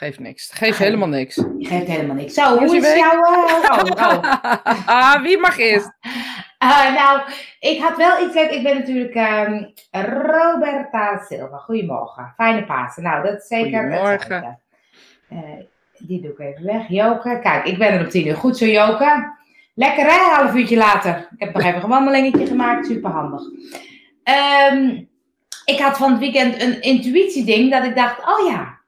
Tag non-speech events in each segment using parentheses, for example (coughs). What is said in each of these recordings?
Geeft niks. Geeft helemaal niks. Geeft helemaal niks. Zo, hoe is jouw... eh, oh, oh. (laughs) ah, wie mag eerst? Eh, (laughs) nou, ik had wel iets. Ik ben natuurlijk ehm, Roberta Silva. Goedemorgen. Fijne Pasen. Nou, dat is zeker Goedemorgen. Eh, die doe ik even weg. Joke. Kijk, ik ben er om tien uur. Goed zo, Joke. Lekker hè, half uurtje later. Ik heb nog even een wandelingetje gemaakt. Super handig. ik had van het weekend een intuïtieding dat ik dacht, oh ja,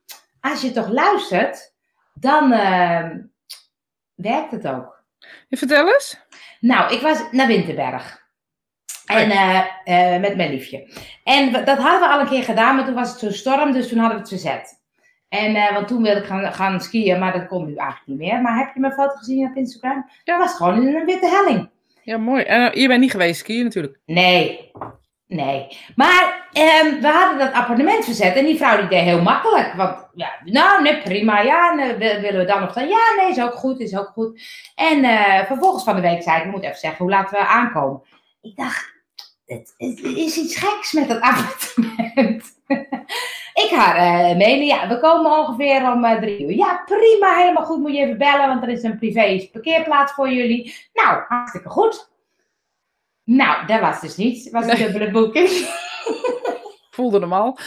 als je toch luistert, dan ehm, werkt het ook. Je vertel eens. Nou, ik was naar Winterberg. En eh, eh, met mijn liefje. En dat hadden we al een keer gedaan, maar toen was het zo storm, dus toen hadden we het verzet. En, eh, want toen wilde ik gaan, gaan skiën, maar dat kon nu eigenlijk niet meer. Maar heb je mijn foto gezien op Instagram? Ja. Het was gewoon in een witte helling. Ja, mooi. En je bent niet geweest skiën natuurlijk. Nee, nee. Maar ehm, we hadden dat appartement verzet en die vrouw die deed heel makkelijk. Want ja, nou, nee, prima. Ja, nee, wil- willen we dan nog dan? Ja, nee, is ook goed, is ook goed. En eh, vervolgens van de week zei ik, ik moet even zeggen, hoe laten we aankomen? Ik dacht, het, het is iets geks met dat (laughs) appartement. ik ga eh mailen, ja, we komen ongeveer om eh, drie uur. Ja, prima, helemaal goed, moet je even bellen, want er is een privé parkeerplaats voor jullie. Nou, hartstikke goed. Nou, dat was dus niet. Het was een dubbele boeking. (laughs) Voelde hem al.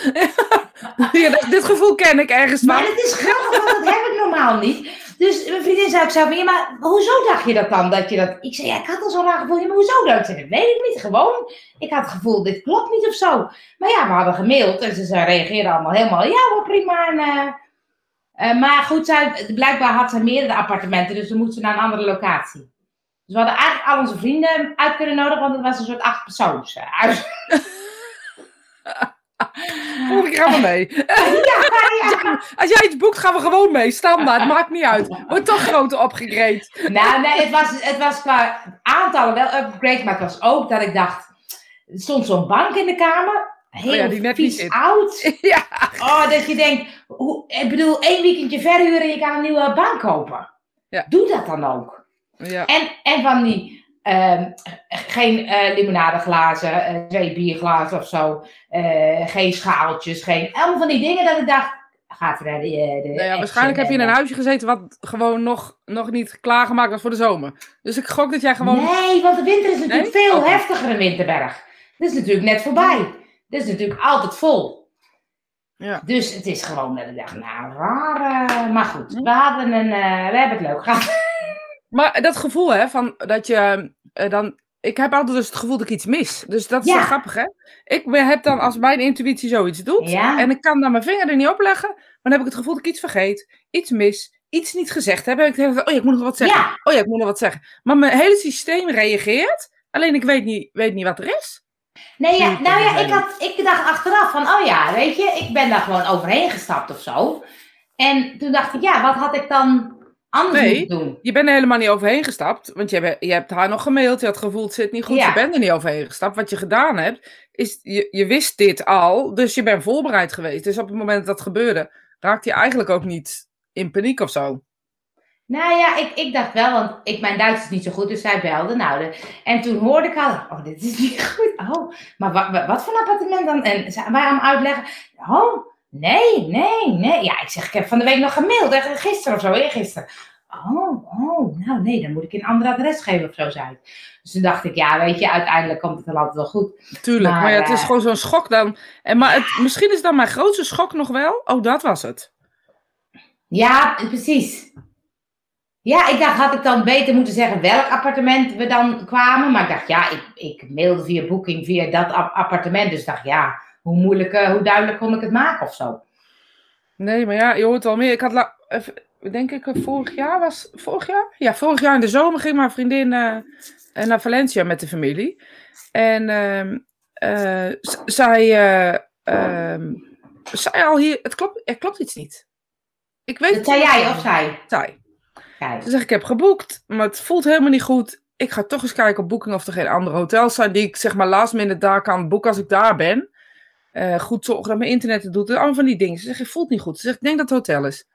(laughs) ja, dit- dit gevoel ken ik ergens Maar van. het is grappig, want dat heb ik normaal niet. Dus mijn vriendin zei ook zo van, ja, maar hoezo dacht je dat dan? Dat je dat... Ik zei, ja, ik had al zo'n raar gevoel. Ja, maar hoezo dan? Ik zei, dat weet ik niet. Gewoon, ik had het gevoel, dit klopt niet of zo. Maar ja, we hadden gemaild en ze, ze reageerden allemaal helemaal, ja hoor, prima. En, eh, eh, maar goed, zij, blijkbaar had ze meerdere appartementen, dus we moesten naar een andere locatie. Dus we hadden eigenlijk al onze vrienden uit kunnen nodigen, want het was een soort acht persoons uit. (laughs) Volgende keer gaan we mee. (laughs) (laughs) ja. Als jij iets boekt, gaan we gewoon mee. Standaard, maakt niet uit. Wordt toch groter opgegreed. Nou, nee, het was, het was qua aantallen wel upgrade, maar het was ook dat ik dacht, er stond zo'n bank in de kamer, heel Oh ja, die net vies oud. (laughs) Ja. Oh, dat je denkt, hoe, ik bedoel, één weekendje verhuren en je kan een nieuwe bank kopen. Ja. Doe dat dan ook. ja. En, en van die, ehm, geen eh, limonadeglazen, eh, twee bierglazen of zo, eh, geen schaaltjes, geen, allemaal van die dingen dat ik dacht, ga even naar de, de Nou ja, waarschijnlijk heb je in een huisje gezeten wat gewoon nog, nog niet klaargemaakt was voor de zomer. Dus ik gok dat jij gewoon... Nee, want de winter is natuurlijk Nee? veel Oké. heftiger in Winterberg. Dat is natuurlijk net voorbij. Dat is natuurlijk altijd vol. Ja. Dus het is gewoon dat ik dacht, nou, raar. maar goed, we, hadden een, we hebben het leuk gehad. (laughs) Maar dat gevoel, hè, van dat je eh, dan... Ik heb altijd dus het gevoel dat ik iets mis. Dus dat is Ja. wel grappig, hè? Ik heb dan, als mijn intuïtie zoiets doet... Ja. en ik kan dan mijn vinger er niet op leggen... maar dan heb ik het gevoel dat ik iets vergeet, iets mis, iets niet gezegd heb. En ik denk, oh ja, ik moet nog wat zeggen. Ja, Oh ja, ik moet nog wat zeggen. Maar mijn hele systeem reageert, alleen ik weet niet, weet niet wat er is. nee, ja, nou ja, het ik, had, ik dacht achteraf van, oh ja, weet je, ik ben daar gewoon overheen gestapt of zo. En toen dacht ik, ja, wat had ik dan anders Nee. doen? Je bent er helemaal niet overheen gestapt, want je hebt, je hebt haar nog gemaild, je had het gevoel, het zit niet goed, Ja. je bent er niet overheen gestapt. Wat je gedaan hebt, is, je, je wist dit al, dus je bent voorbereid geweest. Dus op het moment dat dat gebeurde, raakte je eigenlijk ook niet in paniek of zo. Nou ja, ik, ik dacht wel, want ik, mijn Duits is niet zo goed, dus zij belde. Nou, de, en toen hoorde ik al, oh, dit is niet (laughs) goed. Oh, maar wat, wat, wat voor een appartement dan? En zij wij hem uitleggen. Oh, nee, nee, nee. Ja, ik zeg, ik heb van de week nog gemaild, echt gisteren of zo, eergisteren. Oh, oh, nou nee, dan moet ik een ander adres geven of zo, zei ik. Dus toen dacht ik, ja, weet je, uiteindelijk komt het dan altijd wel goed. Tuurlijk, maar, Maar, ja, het is eh, gewoon zo'n schok dan. En, maar het, misschien is dan mijn grootste schok nog wel, oh, dat was het. Ja, precies. Ja, ik dacht, had ik dan beter moeten zeggen welk appartement we dan kwamen. Maar ik dacht, ja, ik, ik mailde via Booking via dat ap- appartement. Dus ik dacht, ja, hoe moeilijk, eh, hoe duidelijk kon ik het maken of zo. Nee, maar ja, je hoort wel meer. Ik had, la- even, denk ik, eh, vorig jaar was, vorig jaar? Ja, vorig jaar in de zomer ging mijn vriendin eh, naar Valencia met de familie. En ehm, eh, zij, eh, ehm, zei al hier, het klopt, er klopt iets niet. Ik weet Dat zei jij of zij? Zij. Kijk. Ze zegt, ik heb geboekt, maar het voelt helemaal niet goed. Ik ga toch eens kijken op Booking of er geen andere hotels zijn die ik zeg maar last minute daar kan boeken als ik daar ben. Eh, goed zorgen dat mijn internet het doet. Allemaal van die dingen. Ze zegt, het voelt niet goed. Ze zegt, ik denk dat het hotel is.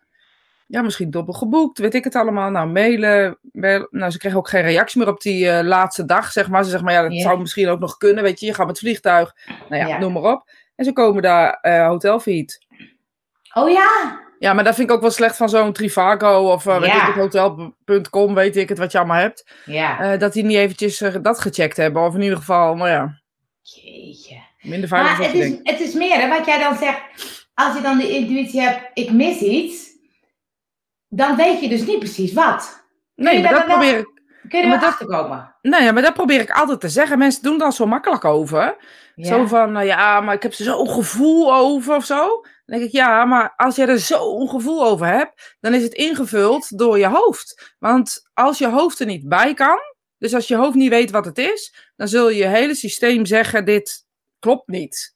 Ja, misschien dubbel geboekt, weet ik het allemaal. Nou, mailen. mail- Nou, ze kreeg ook geen reactie meer op die eh, laatste dag, zeg maar. Ze zegt, maar ja, dat zou misschien ook nog kunnen, weet je. Je gaat met vliegtuig. Nou ja, Ja. noem maar op. En ze komen daar, failliet. Oh ja, Ja, maar dat vind ik ook wel slecht van zo'n Trivago of uh, weet Ja. ik het, hotel.com, weet ik het, wat je allemaal hebt. Ja. Dat die niet eventjes dat gecheckt hebben. Of in ieder geval, nou ja, Jeetje. Minder veilig Maar dan het is, denkt. het is meer, hè, wat jij dan zegt. Als je dan de intuïtie hebt, ik mis iets. Dan weet je dus niet precies wat. Nee, maar dat dan wel- probeer ik... Kun je er Maar dat- komen? Nee, ja, maar dat probeer ik altijd te zeggen. Mensen doen daar zo makkelijk over. Zo van, nou ja, maar ik heb er zo'n gevoel over of zo. Dan denk ik, ja, maar als jij er zo'n gevoel over hebt, dan is het ingevuld door je hoofd. Want als je hoofd er niet bij kan, dus als je hoofd niet weet wat het is, dan zul je je hele systeem zeggen, dit klopt niet.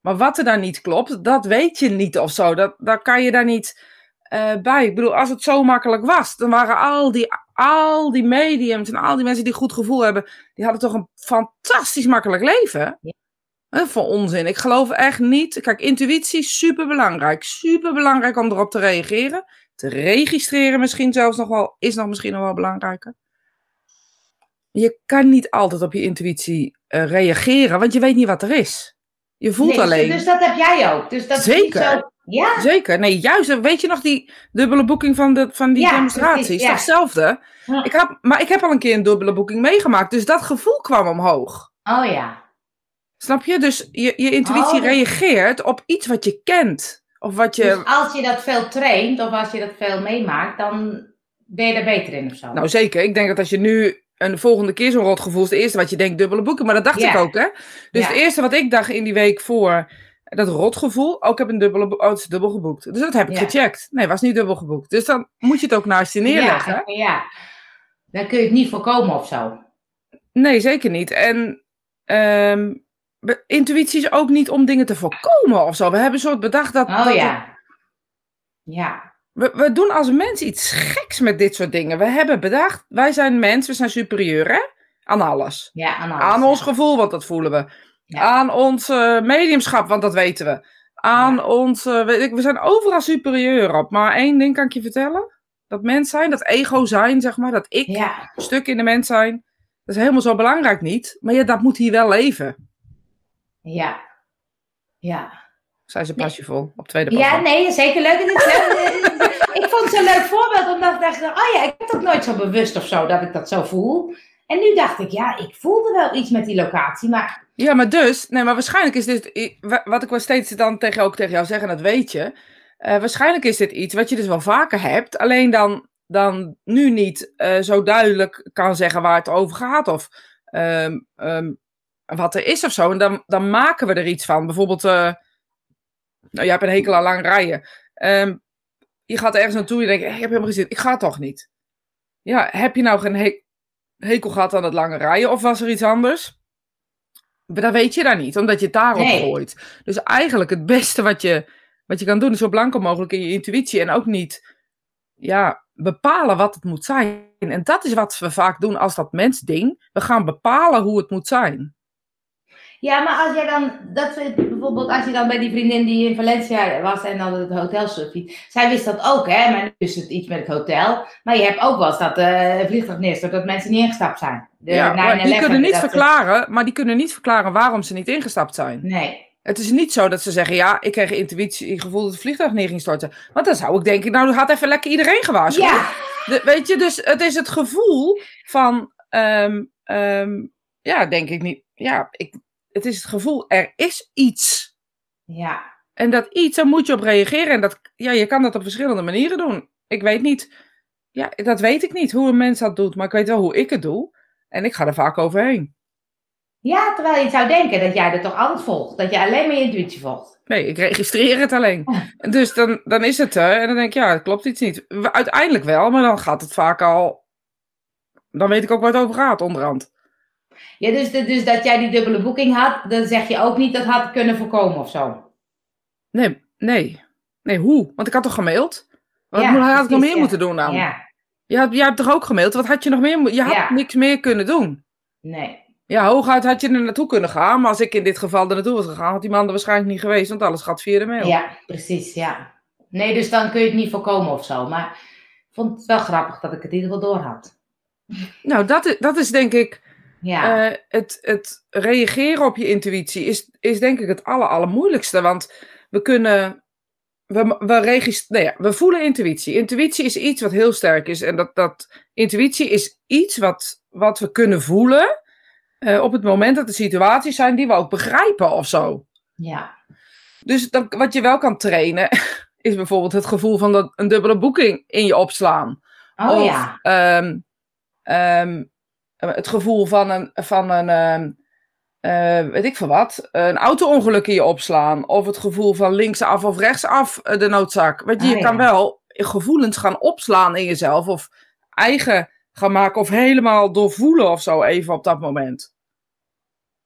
Maar wat er dan niet klopt, dat weet je niet of zo. Dat, daar kan je daar niet eh, bij. Ik bedoel, als het zo makkelijk was, dan waren al die, al die mediums en al die mensen die goed gevoel hebben, die hadden toch een fantastisch makkelijk leven. Ja. Dat onzin. Ik geloof echt niet. Kijk, intuïtie is super belangrijk. Super belangrijk om erop te reageren. Te registreren misschien zelfs nog wel, is nog misschien nog wel belangrijker. Je kan niet altijd op je intuïtie eh, reageren, want je weet niet wat er is. Je voelt Nee, dus- alleen. Dus dat heb jij ook. Dus dat Zeker. zo- Ja, Zeker. Nee, juist. Weet je nog die dubbele boeking van, de, van die Ja, demonstraties? precies, ja. hetzelfde? Ja. Ik heb, maar ik heb al een keer een dubbele boeking meegemaakt. Dus dat gevoel kwam omhoog. oh ja. Snap je? Dus je, je intuïtie Oh, reageert op iets wat je kent. Of wat je... Dus als je dat veel traint, of als je dat veel meemaakt, dan ben je er beter in of zo. Nou zeker. Ik denk dat als je nu een volgende keer zo'n rot gevoel is, het eerste wat je denkt dubbele boeking. Maar dat dacht ik ook, hè? Dus Ja. het eerste wat ik dacht in die week voor dat rotgevoel, ook heb een dubbele, oh, het is dubbel geboekt. Dus dat heb ik Ja. gecheckt. Nee, was niet dubbel geboekt. Dus dan moet je het ook naast je neerleggen. Ja, ja. Dan kun je het niet voorkomen of zo. Nee, zeker niet. En ehm, intuïtie is ook niet om dingen te voorkomen of zo. We hebben een soort bedacht dat. Oh dat ja. Ja. We, we doen als mens iets geks met dit soort dingen. We hebben bedacht, wij zijn mens, we zijn superieur hè? aan alles. Ja, aan, alles, Aan ja. ons gevoel, want dat voelen we. Ja. Aan ons eh, mediumschap, want dat weten we. Aan Ja. ons, eh, weet ik, we zijn overal superieur op. Maar één ding kan ik je vertellen. Dat mens zijn, dat ego zijn, zeg maar, dat ik Ja. stuk in de mens zijn. Dat is helemaal zo belangrijk niet. Maar ja, dat moet hier wel leven. Ja. Ja. Zijn ze passievol op tweede Ja, passie. nee, zeker leuk. Het (laughs) vond het zo'n leuk voorbeeld, omdat ik dacht, oh ja, ik heb dat nooit zo bewust of zo, dat ik dat zo voel. En nu dacht ik, ja, ik voelde wel iets met die locatie, maar Ja, maar dus, nee, maar waarschijnlijk is dit, wat ik wel steeds dan tegen, ook tegen jou zeg, en dat weet je. eh, waarschijnlijk is dit iets wat je dus wel vaker hebt, alleen dan, dan nu niet eh, zo duidelijk kan zeggen waar het over gaat of ehm, ehm, wat er is of zo. En dan, dan maken we er iets van. Bijvoorbeeld, eh, nou, jij hebt een hekel aan lang rijden. Ehm, je gaat ergens naartoe en je denkt, "Eh, ik heb helemaal geen zin, ik ga toch niet. Ja, heb je nou geen he- hekel gehad aan het lange rijden of was er iets anders? Maar dat weet je daar niet, omdat je het daarop Nee. gooit. Dus eigenlijk het beste wat je, wat je kan doen is zo blanco mogelijk in je intuïtie en ook niet ja, bepalen wat het moet zijn. En dat is wat we vaak doen als dat mensding. We gaan bepalen hoe het moet zijn. Ja, maar als jij dan, dat bijvoorbeeld als je dan bij die vriendin die in Valencia was en dan het hotel surfiet, zij wist dat ook, hè, maar nu is het iets met het hotel. Maar je hebt ook wel eens dat een vliegtuig neerstort, dat mensen niet ingestapt zijn. De ja, maar die 9/11, kunnen niet ze- verklaren, maar die kunnen niet verklaren waarom ze niet ingestapt zijn. Nee. Het is niet zo dat ze zeggen, ja, ik kreeg intuïtie, gevoel dat het vliegtuig neer ging storten. Want dan zou ik denken, nou, dan gaat even lekker iedereen gewaarschuwd. Ja, De- weet je, dus het is het gevoel van, ehm, ehm, ja, denk ik niet. Ja, ik, het is het gevoel, er is iets. ja. En dat iets, daar moet je op reageren. En dat, ja, je kan dat op verschillende manieren doen. Ik weet niet, ja, dat weet ik niet hoe een mens dat doet, maar ik weet wel hoe ik het doe. En ik ga er vaak overheen. Ja, terwijl je zou denken dat jij er toch altijd volgt. Dat je alleen maar je intuïtie volgt. Nee, ik registreer het alleen. (laughs) Dus dan, dan is het er. En dan denk ik, ja, het klopt iets niet. Uiteindelijk wel, maar dan gaat het vaak al. Dan weet ik ook waar het over gaat, onderhand. Ja, dus, de- dus dat jij die dubbele boeking had, dan zeg je ook niet dat had kunnen voorkomen of zo. Nee, nee. Nee, hoe? Want ik had toch gemaild? Wat Ja, had ik nog meer ja. moeten doen dan? Ja, Je had, jij hebt toch ook gemaild? Wat had je nog meer? Je had Ja. niks meer kunnen doen. nee. Ja, hooguit had je er naartoe kunnen gaan. Maar als ik in dit geval er naartoe was gegaan, had die man er waarschijnlijk niet geweest. Want alles gaat via de mail. Ja, precies, ja. Nee, dus dan kun je het niet voorkomen of zo. Maar ik vond het wel grappig dat ik het in ieder geval door had. Nou, dat is, dat is denk ik. Ja, Eh, het, het reageren op je intuïtie is, is denk ik het aller, allermoeilijkste. Want we kunnen, we, we, nee, ja, we voelen intuïtie. Intuïtie is iets wat heel sterk is. En dat, dat intuïtie is iets wat, wat we kunnen voelen eh, op het moment dat er situaties zijn die we ook begrijpen of zo. Ja. Dus dat, wat je wel kan trainen, (laughs) is bijvoorbeeld het gevoel van dat, een dubbele boeking in je opslaan. Oh of ja. ehm, het gevoel van een, van een eh, weet ik veel wat, een auto-ongeluk in je opslaan. Of het gevoel van linksaf of rechtsaf eh, de noodzak. Weet je, Ah, je kan ja. wel gevoelens gaan opslaan in jezelf. Of eigen gaan maken of helemaal doorvoelen of zo even op dat moment.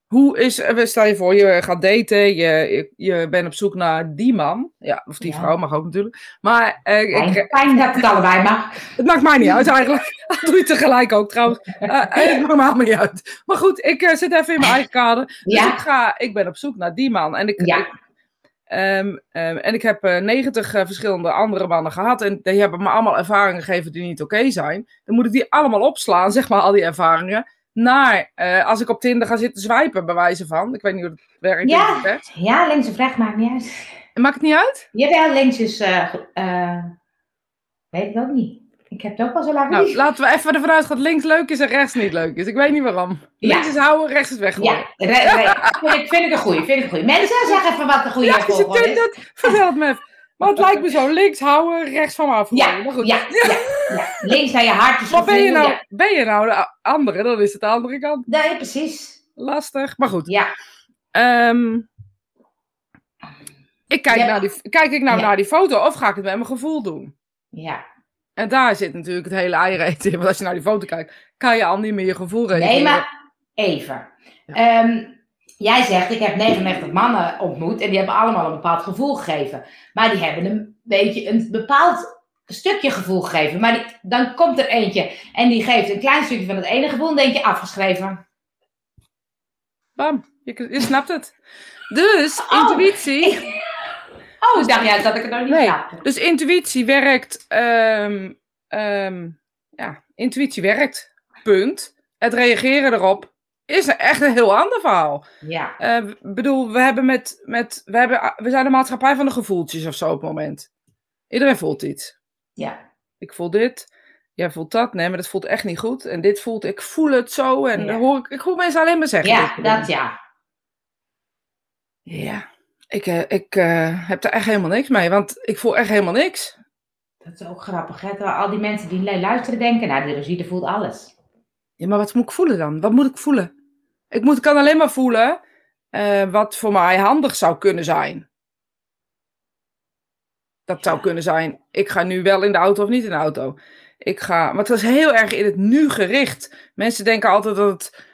Hoe is, eh, stel je voor, je gaat daten, je, je, bent op zoek naar die man. Ja, of die Ja. vrouw mag ook natuurlijk. Maar eh, ik, Fijn, dat het allebei mag. (laughs) het maakt mij niet uit eigenlijk. (laughs) Dat doe je tegelijk ook trouwens. Eh, het maakt me niet uit. Maar goed, ik zit even in mijn eigen kader. Dus Ja. ik, ga, ik ben op zoek naar die man. En ik, Ja. ik, ehm, ehm, en ik heb eh, 90 eh, verschillende andere mannen gehad. En die hebben me allemaal ervaringen gegeven die niet oké zijn. Dan moet ik die allemaal opslaan, (laughs) zeg maar, al die ervaringen. Naar, eh, als ik op Tinder ga zitten zwijpen, bij wijze van. Ik weet niet hoe het werkt. Ja. het. Ja, links of rechts maakt niet uit. Maakt het niet uit? Jawel, links is... eh, weet ik ook niet. Ik heb het ook al zo lang Nou, niet. laten we even ervan uitgaan dat links leuk is en rechts niet leuk is. Ik weet niet waarom. Ja. Links is houden, rechts is weggooien. Ja, re- re- (laughs) vind, ik, vind ik een goeie. Vind ik een goeie. Mensen, zeg even wat de goede Ja, is. het, vertel het me even. Maar het lijkt me zo, links houden, rechts van me afgooien. Ja, maar goed. ja, ja, ja. Links naar je hart is Maar ben je, nou, ben je nou de andere, dan is het de andere kant. Nee, precies. Lastig, maar goed. Ja, Ehm, ik kijk, naar die, kijk ik nou naar die foto of ga ik het met mijn gevoel doen? ja. En daar zit natuurlijk het hele eiereten in. (laughs) Want als je naar die foto kijkt, kan je al niet meer je gevoel reageren. Nee, maar even. Ja. Jij zegt, ik heb 99 mannen ontmoet en die hebben allemaal een bepaald gevoel gegeven. Maar die hebben een beetje een bepaald stukje gevoel gegeven. Maar die- dan komt er eentje en die geeft een klein stukje van het ene gevoel en denk je afgeschreven. Bam, je, je snapt het. Dus, Oh. intuïtie... Oh, ik dacht juist dat ik het nog niet Nee. snapte. Dus intuïtie werkt. ehm, ehm, ja, intuïtie werkt. Punt. Het reageren erop is echt een heel ander verhaal. Ja, Ik bedoel, we, hebben met, met, we, hebben, we zijn de maatschappij van de gevoeltjes of zo op het moment. Iedereen voelt iets. ja, Ik voel dit. Jij voelt dat. Nee, maar dat voelt echt niet goed. En dit voelt, ik voel het zo. En Ja. dan hoor ik, ik hoor mensen alleen maar zeggen. ja, dat ja. Ja. Ik, eh, ik eh, heb er echt helemaal niks mee. Want ik voel echt helemaal niks. Dat is ook grappig, hè? Al die mensen die luisteren denken, nou, de Rosita voelt alles. Ja, maar wat moet ik voelen dan? Wat moet ik voelen? Ik moet, kan alleen maar voelen eh, wat voor mij handig zou kunnen zijn. Dat zou kunnen zijn, ik ga nu wel in de auto of niet in de auto. Ik ga, maar het is heel erg in het nu gericht. Mensen denken altijd dat het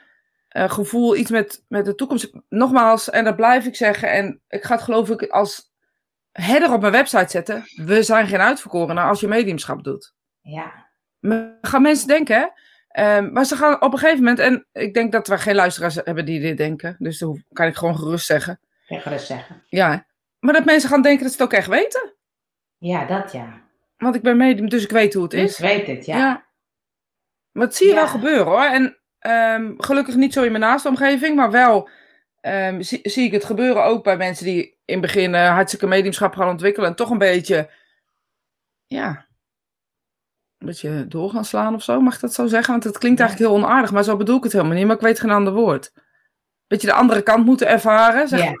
eh, gevoel iets met, met de toekomst... Nogmaals, en dat blijf ik zeggen, en ik ga het geloof ik als header op mijn website zetten. We zijn geen uitverkorenen als je mediumschap doet. Ja, Maar gaan mensen denken, Ehm, maar ze gaan op een gegeven moment, en ik denk dat we geen luisteraars hebben die dit denken, dus dat kan ik gewoon gerust zeggen. kan je gerust zeggen. Ja, maar dat mensen gaan denken dat ze het ook echt weten. Ja, dat ja. Want ik ben medium, dus ik weet hoe het Ik is. weet het, ja. Ja. Maar dat zie je Ja. wel gebeuren hoor. En ehm, gelukkig niet zo in mijn naaste omgeving, maar wel ehm, zie, zie ik het gebeuren ook bij mensen die in het begin eh, hartstikke mediumschap gaan ontwikkelen en toch een beetje, ja, een beetje door gaan slaan of zo, mag ik dat zo zeggen? Want het klinkt eigenlijk heel onaardig, maar zo bedoel ik het helemaal niet, maar ik weet geen ander woord. Beetje de andere kant moeten ervaren, zeg Ja.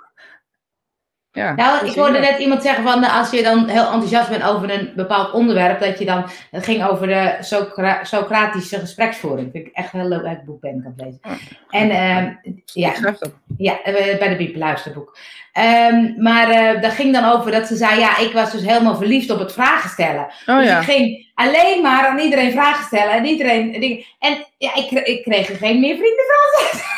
Ja, Nou, ik hoorde net iemand zeggen van eh, als je dan heel enthousiast bent over een bepaald onderwerp, dat je dan, het ging over de Socra- Socratische gespreksvoering. Vind ik echt heel leuk uit het boek ben ik aan het lezen. En ehm, ja, ja, eh, bij de Biep luisterboek. Ehm, maar eh dat ging dan over dat ze zei, ja, ik was dus helemaal verliefd op het vragen stellen. Oh dus ja. ik ging alleen maar aan iedereen vragen stellen en iedereen. En ja, ik, ik kreeg er geen meer vrienden van.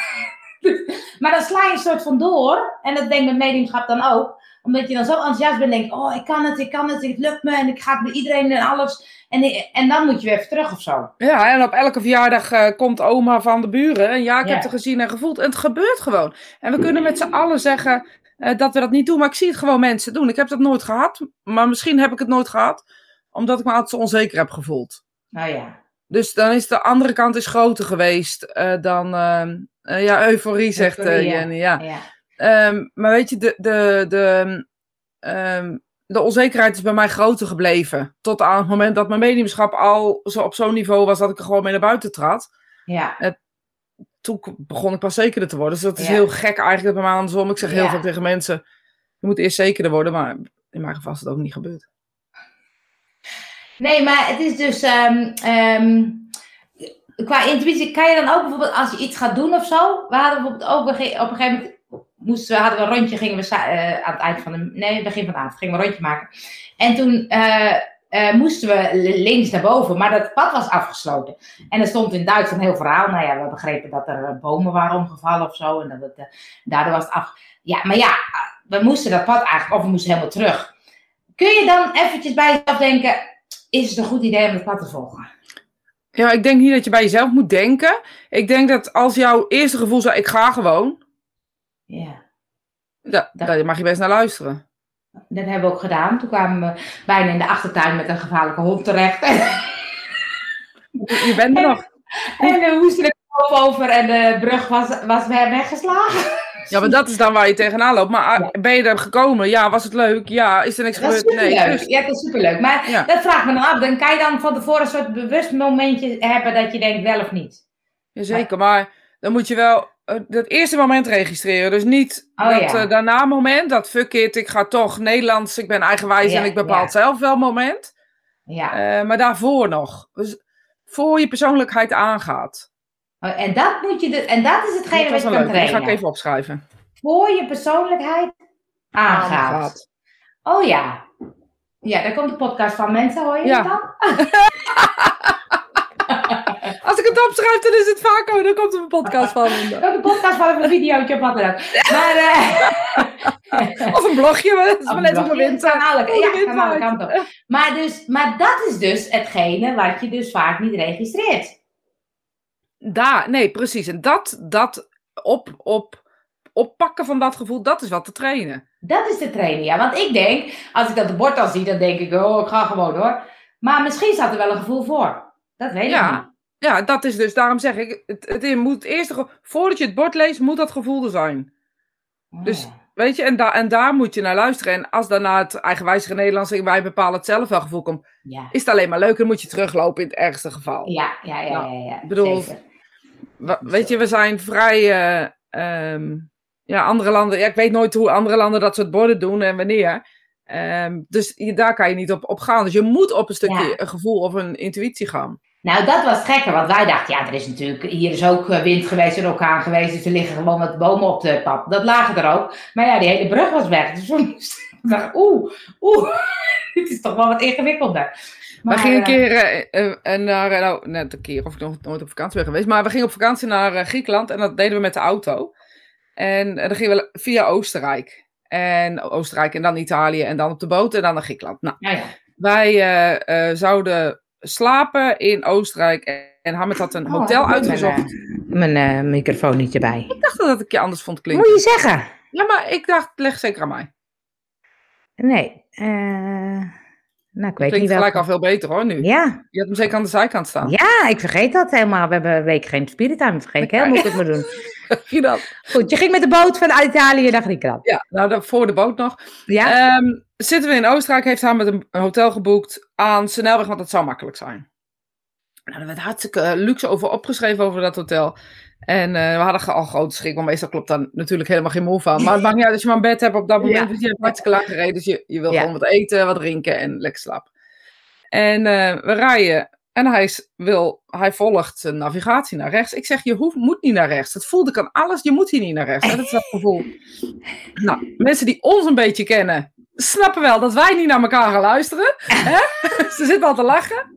(laughs) maar dan sla je een soort van door. En dat denk ik met mediumschap dan ook. Omdat je dan zo enthousiast bent en denkt, oh, ik kan het, ik kan het, het lukt me. En ik ga het bij iedereen en alles. En, en dan moet je weer even terug of zo. Ja, en op elke verjaardag eh, komt oma van de buren. En ja, ik Ja. heb het gezien en gevoeld. En het gebeurt gewoon. En we kunnen met z'n allen zeggen eh, dat we dat niet doen. Maar ik zie het gewoon mensen doen. Ik heb dat nooit gehad. Maar misschien heb ik het nooit gehad. Omdat ik me altijd zo onzeker heb gevoeld. Nou ja. Dus dan is de andere kant is groter geweest eh, dan... eh, ja, euforie zegt eh, Euforie. Jenny. Ja. ja. Ehm, maar weet je, de, de, de, ehm, de onzekerheid is bij mij groter gebleven. Tot aan het moment dat mijn mediumschap al zo op zo'n niveau was dat ik er gewoon mee naar buiten trad. Ja. Toen begon ik pas zekerder te worden. Dus dat is Ja. heel gek eigenlijk bij mij andersom. Ik zeg heel Ja. veel tegen mensen, je moet eerst zekerder worden. Maar in mijn geval is het ook niet gebeurd. Nee, maar het is dus. ehm, qua intuïtie, kan je dan ook bijvoorbeeld als je iets gaat doen of zo? We hadden bijvoorbeeld ook op een gegeven moment. Moesten we, hadden we een rondje, gingen we eh, aan het eind van de. Nee, begin van de avond gingen we een rondje maken. En toen eh, eh, moesten we links naar boven, maar dat pad was afgesloten. En er stond in Duits een heel verhaal. Nou ja, we begrepen dat er bomen waren omgevallen of zo. En dat het, daardoor was het af. Ja, maar ja, we moesten dat pad eigenlijk, of we moesten helemaal terug. Kun je dan eventjes bij jezelf denken, is het een goed idee om het pad te volgen? Ja, ik denk niet dat je bij jezelf moet denken. Ik denk dat als jouw eerste gevoel is, ik ga gewoon. Ja, Da Dat- Daar mag je best naar luisteren. dat hebben we ook gedaan. Toen kwamen we bijna in de achtertuin met een gevaarlijke hond terecht. (laughs) Je bent er nog. en we moesten er over en de brug was, was weggeslagen. Ja, maar dat is dan waar je tegenaan loopt. Maar ah, ben je er gekomen? Ja, was het leuk? Ja, is er niks Dat gebeurd? Nee. Dus, Ja, dat is superleuk. Maar Ja. dat vraagt me dan af. Dan kan je dan van tevoren een soort bewust momentje hebben dat je denkt wel of niet. Jazeker, maar dan moet je wel eh, dat eerste moment registreren. Dus niet Oh, dat ja. eh, daarna moment, dat fuck it, ik ga toch Nederlands, ik ben eigenwijs Ja, en ik bepaal ja. zelf wel moment. Ja. Eh, maar daarvoor nog. Dus voor je persoonlijkheid aangaat. Oh, En dat moet je de, en dat is hetgene Dat wat je kan leuk, die ga trainen. ik even opschrijven. Voor je persoonlijkheid aangaat. Oh ja. Ja, daar komt de podcast van mensen, hoor je Ja. dan? (laughs) Als ik het opschrijf, dan is het vaak ook, dan komt er een podcast van. (laughs) Er komt een podcast van een videootje of wat dan ook. Maar, eh, (laughs) Of een blogje, maar dat is net op de blogje, winter. kan alle, ja, wind kan alle waait. kanten op. Maar, dus, maar dat is dus hetgene wat je dus vaak niet registreert. Daar, nee, precies. En dat, dat op, op, oppakken van dat gevoel, dat is wat te trainen. Dat is de training, ja. Want ik denk, als ik dat de bord al zie, dan denk ik, oh, ik ga gewoon hoor. Maar misschien staat er wel een gevoel voor. Dat weet Ja. ik niet. Ja, dat is dus, daarom zeg ik, het, het moet eerst, voordat je het bord leest, moet dat gevoel er zijn. Dus- Oh. Weet je, en, da en daar moet je naar luisteren. En als daarna het eigenwijzige Nederlands, wij bepalen het zelf wel gevoel komt, ja. is het alleen maar leuk. Dan moet je teruglopen in het ergste geval. Ja, ja, ja, Nou, ja, ja. ik bedoel, zeker. Weet je, we zijn vrij. eh, ehm, ja, andere landen. Ja, ik weet nooit hoe andere landen dat soort borden doen en wanneer. Ehm, dus je, daar kan je niet op, op gaan. Dus je moet op een stukje Ja. een gevoel of een intuïtie gaan. Nou, dat was het gekke, want wij dachten, ja, er is natuurlijk, hier is ook eh, wind geweest en orkaan geweest, dus er liggen gewoon wat bomen op de pad. Dat lagen er ook. Maar ja, die hele brug was weg, dus ik (laughs) dacht, oeh, oeh, (laughs) dit is toch wel wat ingewikkelder. We gingen een eh, keer eh, eh, eh, naar, nou, net een keer, of ik nog nooit op vakantie ben geweest, maar we gingen op vakantie naar Griekenland en dat deden we met de auto. En dan gingen we via Oostenrijk. En Oostenrijk en dan Italië en dan op de boot en dan naar Griekenland. Nou, Nou ja, wij zouden slapen in Oostenrijk en, Hamid had een Oh, hotel ik uitgezocht. Mijn, mijn microfoon niet erbij. Ik dacht dat het je anders vond klinken. Moet je zeggen? Ja, maar ik dacht, leg zeker aan mij. Nee, eh, nou, ik weet Klinkt niet gelijk al veel beter hoor nu. Ja, Je hebt hem zeker aan de zijkant staan. ja, ik vergeet dat helemaal. We hebben een week geen spirit time, vergeet ik helemaal hoe ik het moet doen. (laughs) Goed, je ging met de boot van Italië naar Griekenland. Ja, nou voor de boot nog. Ja? Ehm, zitten we in Oostenrijk, heeft hij met een, een hotel geboekt aan Snelweg, want dat zou makkelijk zijn. Nou, er werd hartstikke eh, luxe over opgeschreven over dat hotel. En eh, we hadden al grote schrik, want meestal klopt daar natuurlijk helemaal geen moe van. Maar het maakt niet uit als je maar een bed hebt op dat (laughs) moment. Ja. Dus je hebt hartstikke lang gereden, dus je, je wil Ja. gewoon wat eten, wat drinken en lekker slapen. En eh, we rijden en hij, wil, hij volgt zijn navigatie naar rechts. Ik zeg, je hoeft, moet niet naar rechts. Het voelde ik aan alles, je moet hier niet naar rechts. hè. Dat is dat gevoel. (laughs) Nou, mensen die ons een beetje kennen, snappen wel dat wij niet naar elkaar gaan luisteren. (laughs) Hè? Ze zit al te lachen.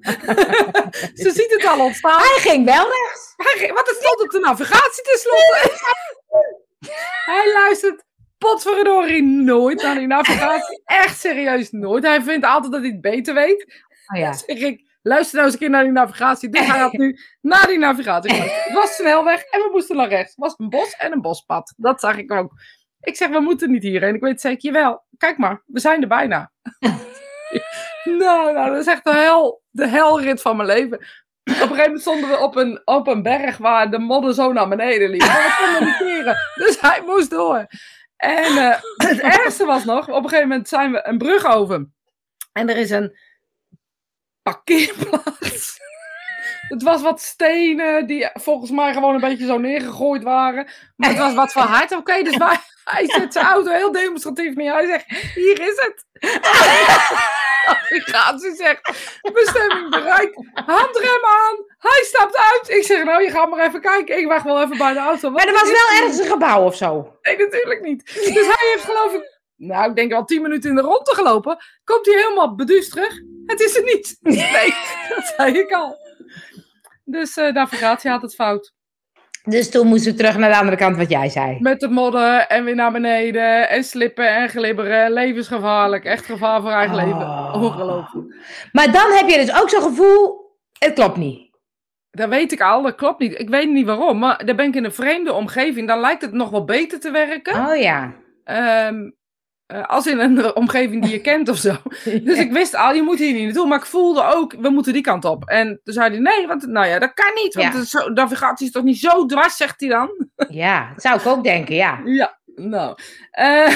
(laughs) Ze ziet het al ontstaan. Hij ging wel rechts. Want het stond op de navigatie tenslotte. (laughs) Hij luistert potverdorie nooit naar die navigatie. Echt serieus nooit. Hij vindt altijd dat hij het beter weet. Oh ja. Zeg ik, luister nou eens een keer naar die navigatie. Dus hij had nu naar die navigatie. Het was snelweg en we moesten naar rechts. Het was een bos en een bospad. Dat zag ik ook. Ik zeg, we moeten niet hierheen. Ik weet zeker, jawel. Kijk maar, we zijn er bijna. (laughs) nou, nou, dat is echt de, hel, de helrit van mijn leven. Op een gegeven moment stonden we op een, op een berg waar de modder zo naar beneden liep. Maar we konden niet keren. Dus hij moest door. En eh, (clears throat) het ergste was nog, op een gegeven moment zijn we een brug over. En er is een parkeerplaats. (laughs) Het was wat stenen die volgens mij gewoon een beetje zo neergegooid waren. Maar het was wat van hard. Oké, dus wij, hij zet zijn auto heel demonstratief neer. Hij zegt, hier is het. (laughs) Navigatie zegt, bestemming bereikt. Handrem aan. Hij stapt uit. Ik zeg, nou, je gaat maar even kijken. Ik wacht wel even bij de auto. Maar er was wel ergens een gebouw of zo. Nee, natuurlijk niet. Dus hij heeft geloof ik, nou, ik denk al tien minuten in de rondte gelopen. Komt hij helemaal beduusd terug. Het is er niet. (laughs) Nee, dat zei ik al. Dus uh, navigatie had het fout. Dus toen moesten we terug naar de andere kant wat jij zei. Met de modder en weer naar beneden en slippen en glibberen. Levensgevaarlijk. Echt gevaar voor eigen Oh. leven. Ongelooflijk. Maar dan heb je dus ook zo'n gevoel, het klopt niet. Dat weet ik al, dat klopt niet. Ik weet niet waarom, maar dan ben ik in een vreemde omgeving. Dan lijkt het nog wel beter te werken. Oh ja. Ehm, eh, als in een (laughs) omgeving die je kent of zo. (laughs) Dus ik wist al, je moet hier niet naartoe. Maar ik voelde ook, we moeten die kant op. En toen zei hij, nee, want nou ja, dat kan niet. Want Ja. zo, navigatie is toch niet zo dwars, zegt hij dan. (laughs) Ja, dat zou ik ook denken, ja. Ja, nou. eh,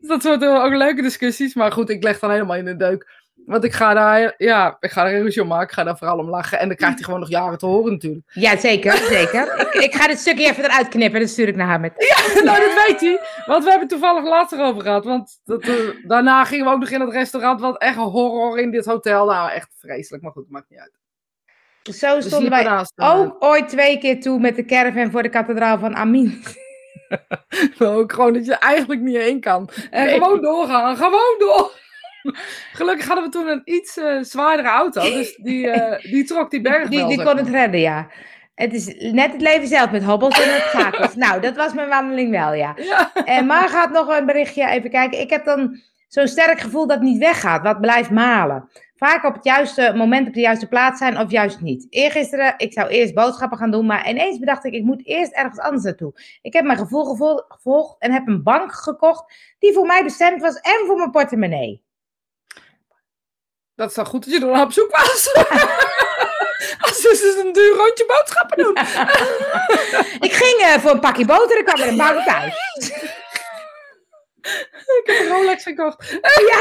dat soort ook leuke discussies. Maar goed, ik leg dan helemaal in de deuk. Want ik ga daar, ja, ik ga er een ruzie om maken. Ik ga daar vooral om lachen. En dan krijgt hij gewoon nog jaren te horen natuurlijk. Ja, zeker, zeker. ik, ik ga dit stukje even eruit knippen, dat stuur ik naar haar met. nou, dat weet hij. Want we hebben het toevallig later over gehad. Want dat, eh, daarna gingen we ook nog in het restaurant. Wat echt een horror in dit hotel. Nou, echt vreselijk. Maar goed, maakt niet uit. Zo We stonden wij hem. ook ooit twee keer toe met de caravan voor de kathedraal van Amin. Maar (laughs) ook gewoon dat je eigenlijk niet heen kan. En Nee. gewoon doorgaan. Gewoon door. (laughs) Gelukkig hadden we toen een iets eh, zwaardere auto. Dus die, eh, (laughs) die trok die berg Die, wel, die kon maar. het redden, ja. Het is net het leven zelf met hobbels en obstakels. nou, dat was mijn wandeling wel, ja. Ja. En maar gaat nog een berichtje even kijken. Ik heb dan zo'n sterk gevoel dat het niet weggaat, wat blijft malen. Vaak op het juiste moment op de juiste plaats zijn of juist niet. Eergisteren, ik zou eerst boodschappen gaan doen, maar ineens bedacht ik, ik moet eerst ergens anders naartoe. Ik heb mijn gevoel gevo- gevolgd en heb een bank gekocht die voor mij bestemd was en voor mijn portemonnee. Dat is dan goed dat je er op zoek was. (laughs) Als ze dus een duur rondje boodschappen doen. (laughs) Ik ging eh, voor een pakje boter en kwam er een bank thuis. (laughs) Ik heb een Rolex gekocht. Ja.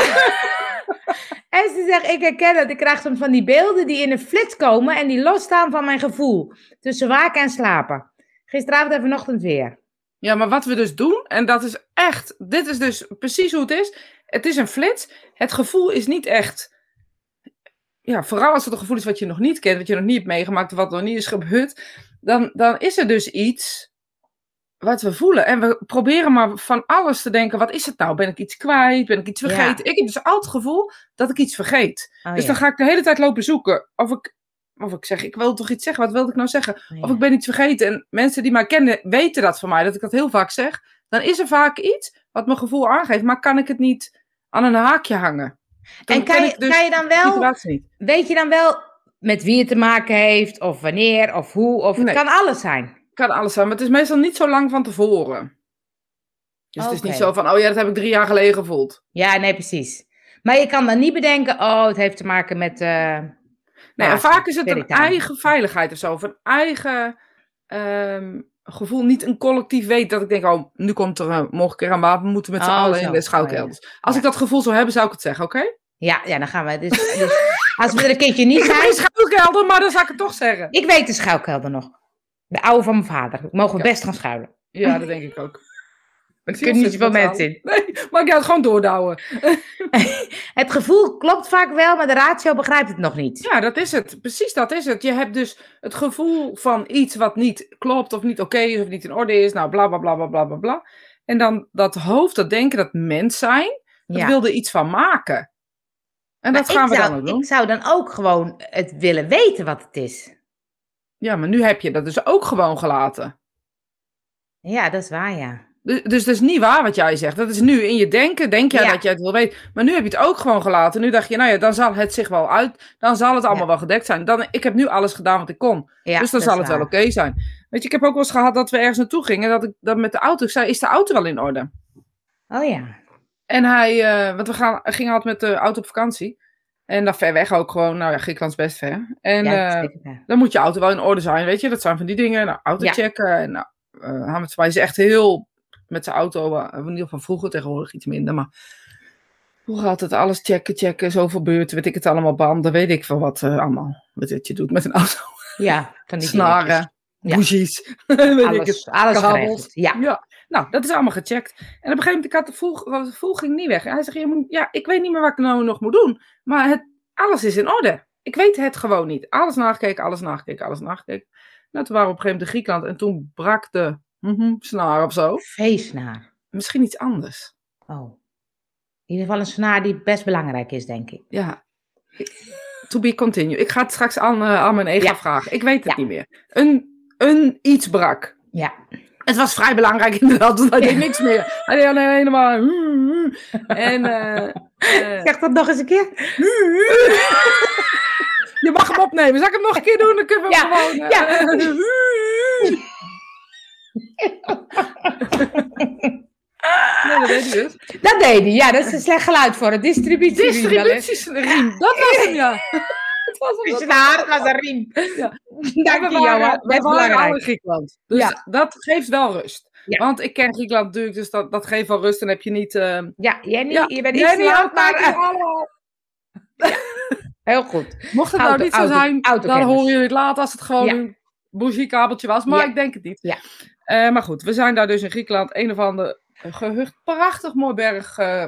En ze zegt, ik herken het. Ik krijg soms van die beelden die in een flits komen en die losstaan van mijn gevoel. Tussen waken en slapen. Gisteravond en vanochtend weer. Ja, maar wat we dus doen, en dat is echt, dit is dus precies hoe het is. Het is een flits. Het gevoel is niet echt, ja, vooral als het een gevoel is wat je nog niet kent, wat je nog niet hebt meegemaakt, wat nog niet is gebeurd, dan, dan is er dus iets wat we voelen. En we proberen maar van alles te denken, wat is het nou? Ben ik iets kwijt? Ben ik iets Ja. vergeten? Ik heb dus altijd het gevoel dat ik iets vergeet. Oh, dus ja. dan ga ik de hele tijd lopen zoeken of ik, of ik zeg, ik wil toch iets zeggen, wat wilde ik nou zeggen? Oh, ja. Of ik ben iets vergeten. En mensen die mij kennen weten dat van mij, dat ik dat heel vaak zeg. Dan is er vaak iets wat mijn gevoel aangeeft, maar kan ik het niet aan een haakje hangen. Dan En kan je, dus kan je dan wel, weet je dan wel met wie het te maken heeft, of wanneer, of hoe, of Nee. het kan alles zijn. Kan alles zijn, maar het is meestal niet zo lang van tevoren. Dus het is niet zo van, oh ja, dat heb ik drie jaar geleden gevoeld. Ja, nee, precies. Maar je kan dan niet bedenken, oh, het heeft te maken met... eh, Nee, Haakje, vaak is het een eigen veiligheid of zo. Of een eigen ehm, gevoel. Niet een collectief weet dat ik denk, oh, nu komt er een, aan wapen. We moeten met z'n Oh, allen zo. in de schouwkelders. Als Ja. ik dat gevoel zou hebben, zou ik het zeggen, oké? ja, ja, dan gaan we. Dus, dus als we er een keertje niet Ik zijn... geen schuilkelder, maar dan zou ik het toch zeggen. Ik weet de schuilkelder nog. De oude van mijn vader. Mogen we Ja. best gaan schuilen. Ja, dat denk ik ook. Er kunnen niet zoveel mensen in. Nee, maar ik ga het gewoon doordouwen. (laughs) Het gevoel klopt vaak wel, maar de ratio begrijpt het nog niet. Ja, dat is het. Precies dat is het. Je hebt dus het gevoel van iets wat niet klopt of niet oké is of niet in orde is. Nou, bla bla bla bla bla bla. En dan dat hoofd, dat denken, dat mens zijn, dat Ja. wil er iets van maken. En dat gaan ik we zou, dan ook doen. Ik zou dan ook gewoon het willen weten wat het is. Ja, maar nu heb je dat dus ook gewoon gelaten. Ja, dat is waar, ja. Dus, dus dat is niet waar wat jij zegt. Dat is nu in je denken, denk jij Ja. dat jij het wil weten. Maar nu heb je het ook gewoon gelaten. Nu dacht je, nou ja, dan zal het zich wel uit. Dan zal het allemaal Ja. wel gedekt zijn. Dan, ik heb nu alles gedaan wat ik kon. ja dus dan zal het wel oké zijn. Weet je, ik heb ook wel eens gehad dat we ergens naartoe gingen. Dat ik dat met de auto, ik zei, is de auto wel in orde? Oh ja. En hij, eh, want we gaan, gingen altijd met de auto op vakantie. En dan ver weg ook gewoon, nou ja, Griekenland is best ver. En ja. dan moet je auto wel in orde zijn, weet je. Dat zijn van die dingen. Nou, auto checken. En, nou, Hamid is echt heel met zijn auto, eh, in ieder geval vroeger tegenwoordig iets minder, maar vroeger altijd alles checken, checken, zoveel beurten, weet ik het allemaal, banden, weet ik veel wat eh, allemaal, wat je doet met een auto. Ja, van die dingetjes. Snaren, Ja. bougies, (laughs) ik Alles, het. alles. Ja. Ja, nou, dat is allemaal gecheckt. En op een gegeven moment, ik had de voel, de voel ging niet weg. En hij zegt, je moet- ja, ik weet niet meer wat ik nou nog moet doen. Maar het, alles is in orde. Ik weet het gewoon niet. Alles nagekeken, alles nagekeken, alles nagekeken. Nou, toen waren we op een gegeven moment in Griekenland. En toen brak de mhm, snaar of zo. Feestnaar. Misschien iets anders. Oh. In ieder geval een snaar die best belangrijk is, denk ik. Ja. To be continue. Ik ga het straks aan, eh, aan mijn ega Ja. vragen. Ik weet het Ja. niet meer. Een, een iets brak. Ja. Het was vrij belangrijk (laughs) inderdaad, want hij deed niks meer. Hij deed alleen helemaal... En... eh, eh, Zeg dat nog eens een keer. (laughs) je mag hem opnemen. Zal ik hem nog een keer doen? Dan kunnen we hem Ja, gewoon... (laughs) ja. (laughs) nee, dat deed hij dus. Dat deed hij. Ja, dat is een slecht geluid voor het distributie. Distributiesriem, dat was hem, ja. (laughs) Het was hem, dat was dat een riem. Ja. Dank je, Johan. Best waren al in. Griekenland. Dus Ja. dat geeft wel rust. Ja. Want ik ken Griekenland natuurlijk, dus dat, dat geeft wel rust. Dan heb je niet... eh, Ja, Jenny, Ja, je bent jij iets niet kijken, maar... Heel goed. Mocht het Auto- nou niet zo auto- zijn, dan horen jullie het later als het gewoon bougiekabeltje was. Maar Ja. ik denk het niet. Ja. Eh, maar goed, we zijn daar dus in Griekenland. Een of ander gehucht. Prachtig mooi berg. eh,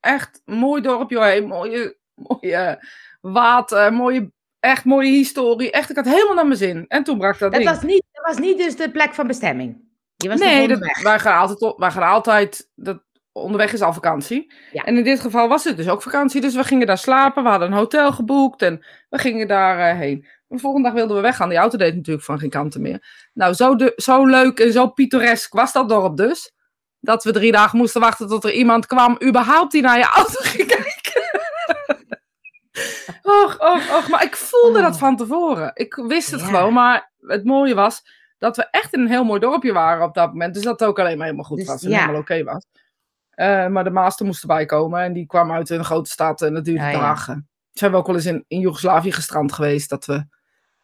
echt mooi dorpje. Joh, mooie, mooie water. Mooie, echt mooie historie. Echt, ik had helemaal naar mijn zin. En toen brak dat, Dat ding. was, niet, dat was niet dus de plek van bestemming. Je was nee, dat, wij gaan altijd, op- wij gaan altijd dat, onderweg is al vakantie. Ja. En in dit geval was het dus ook vakantie. Dus we gingen daar slapen. We hadden een hotel geboekt en we gingen daar eh, heen. De volgende dag wilden we weggaan. Die auto deed natuurlijk van geen kanten meer. Nou, zo, de, zo leuk en zo pittoresk was dat dorp dus. Dat we drie dagen moesten wachten tot er iemand kwam, überhaupt die naar je auto (laughs) ging kijken. och, och, och. Maar ik voelde Oh. dat van tevoren. Ik wist het Ja. gewoon. Maar het mooie was dat we echt in een heel mooi dorpje waren op dat moment. Dus dat het ook alleen maar helemaal goed Dus was en ja. helemaal oké was. Eh, maar de master moest erbij komen en die kwam uit een grote stad en dat duurde ja. dagen. Zijn we ook wel eens in, in Joegoslavië gestrand geweest dat we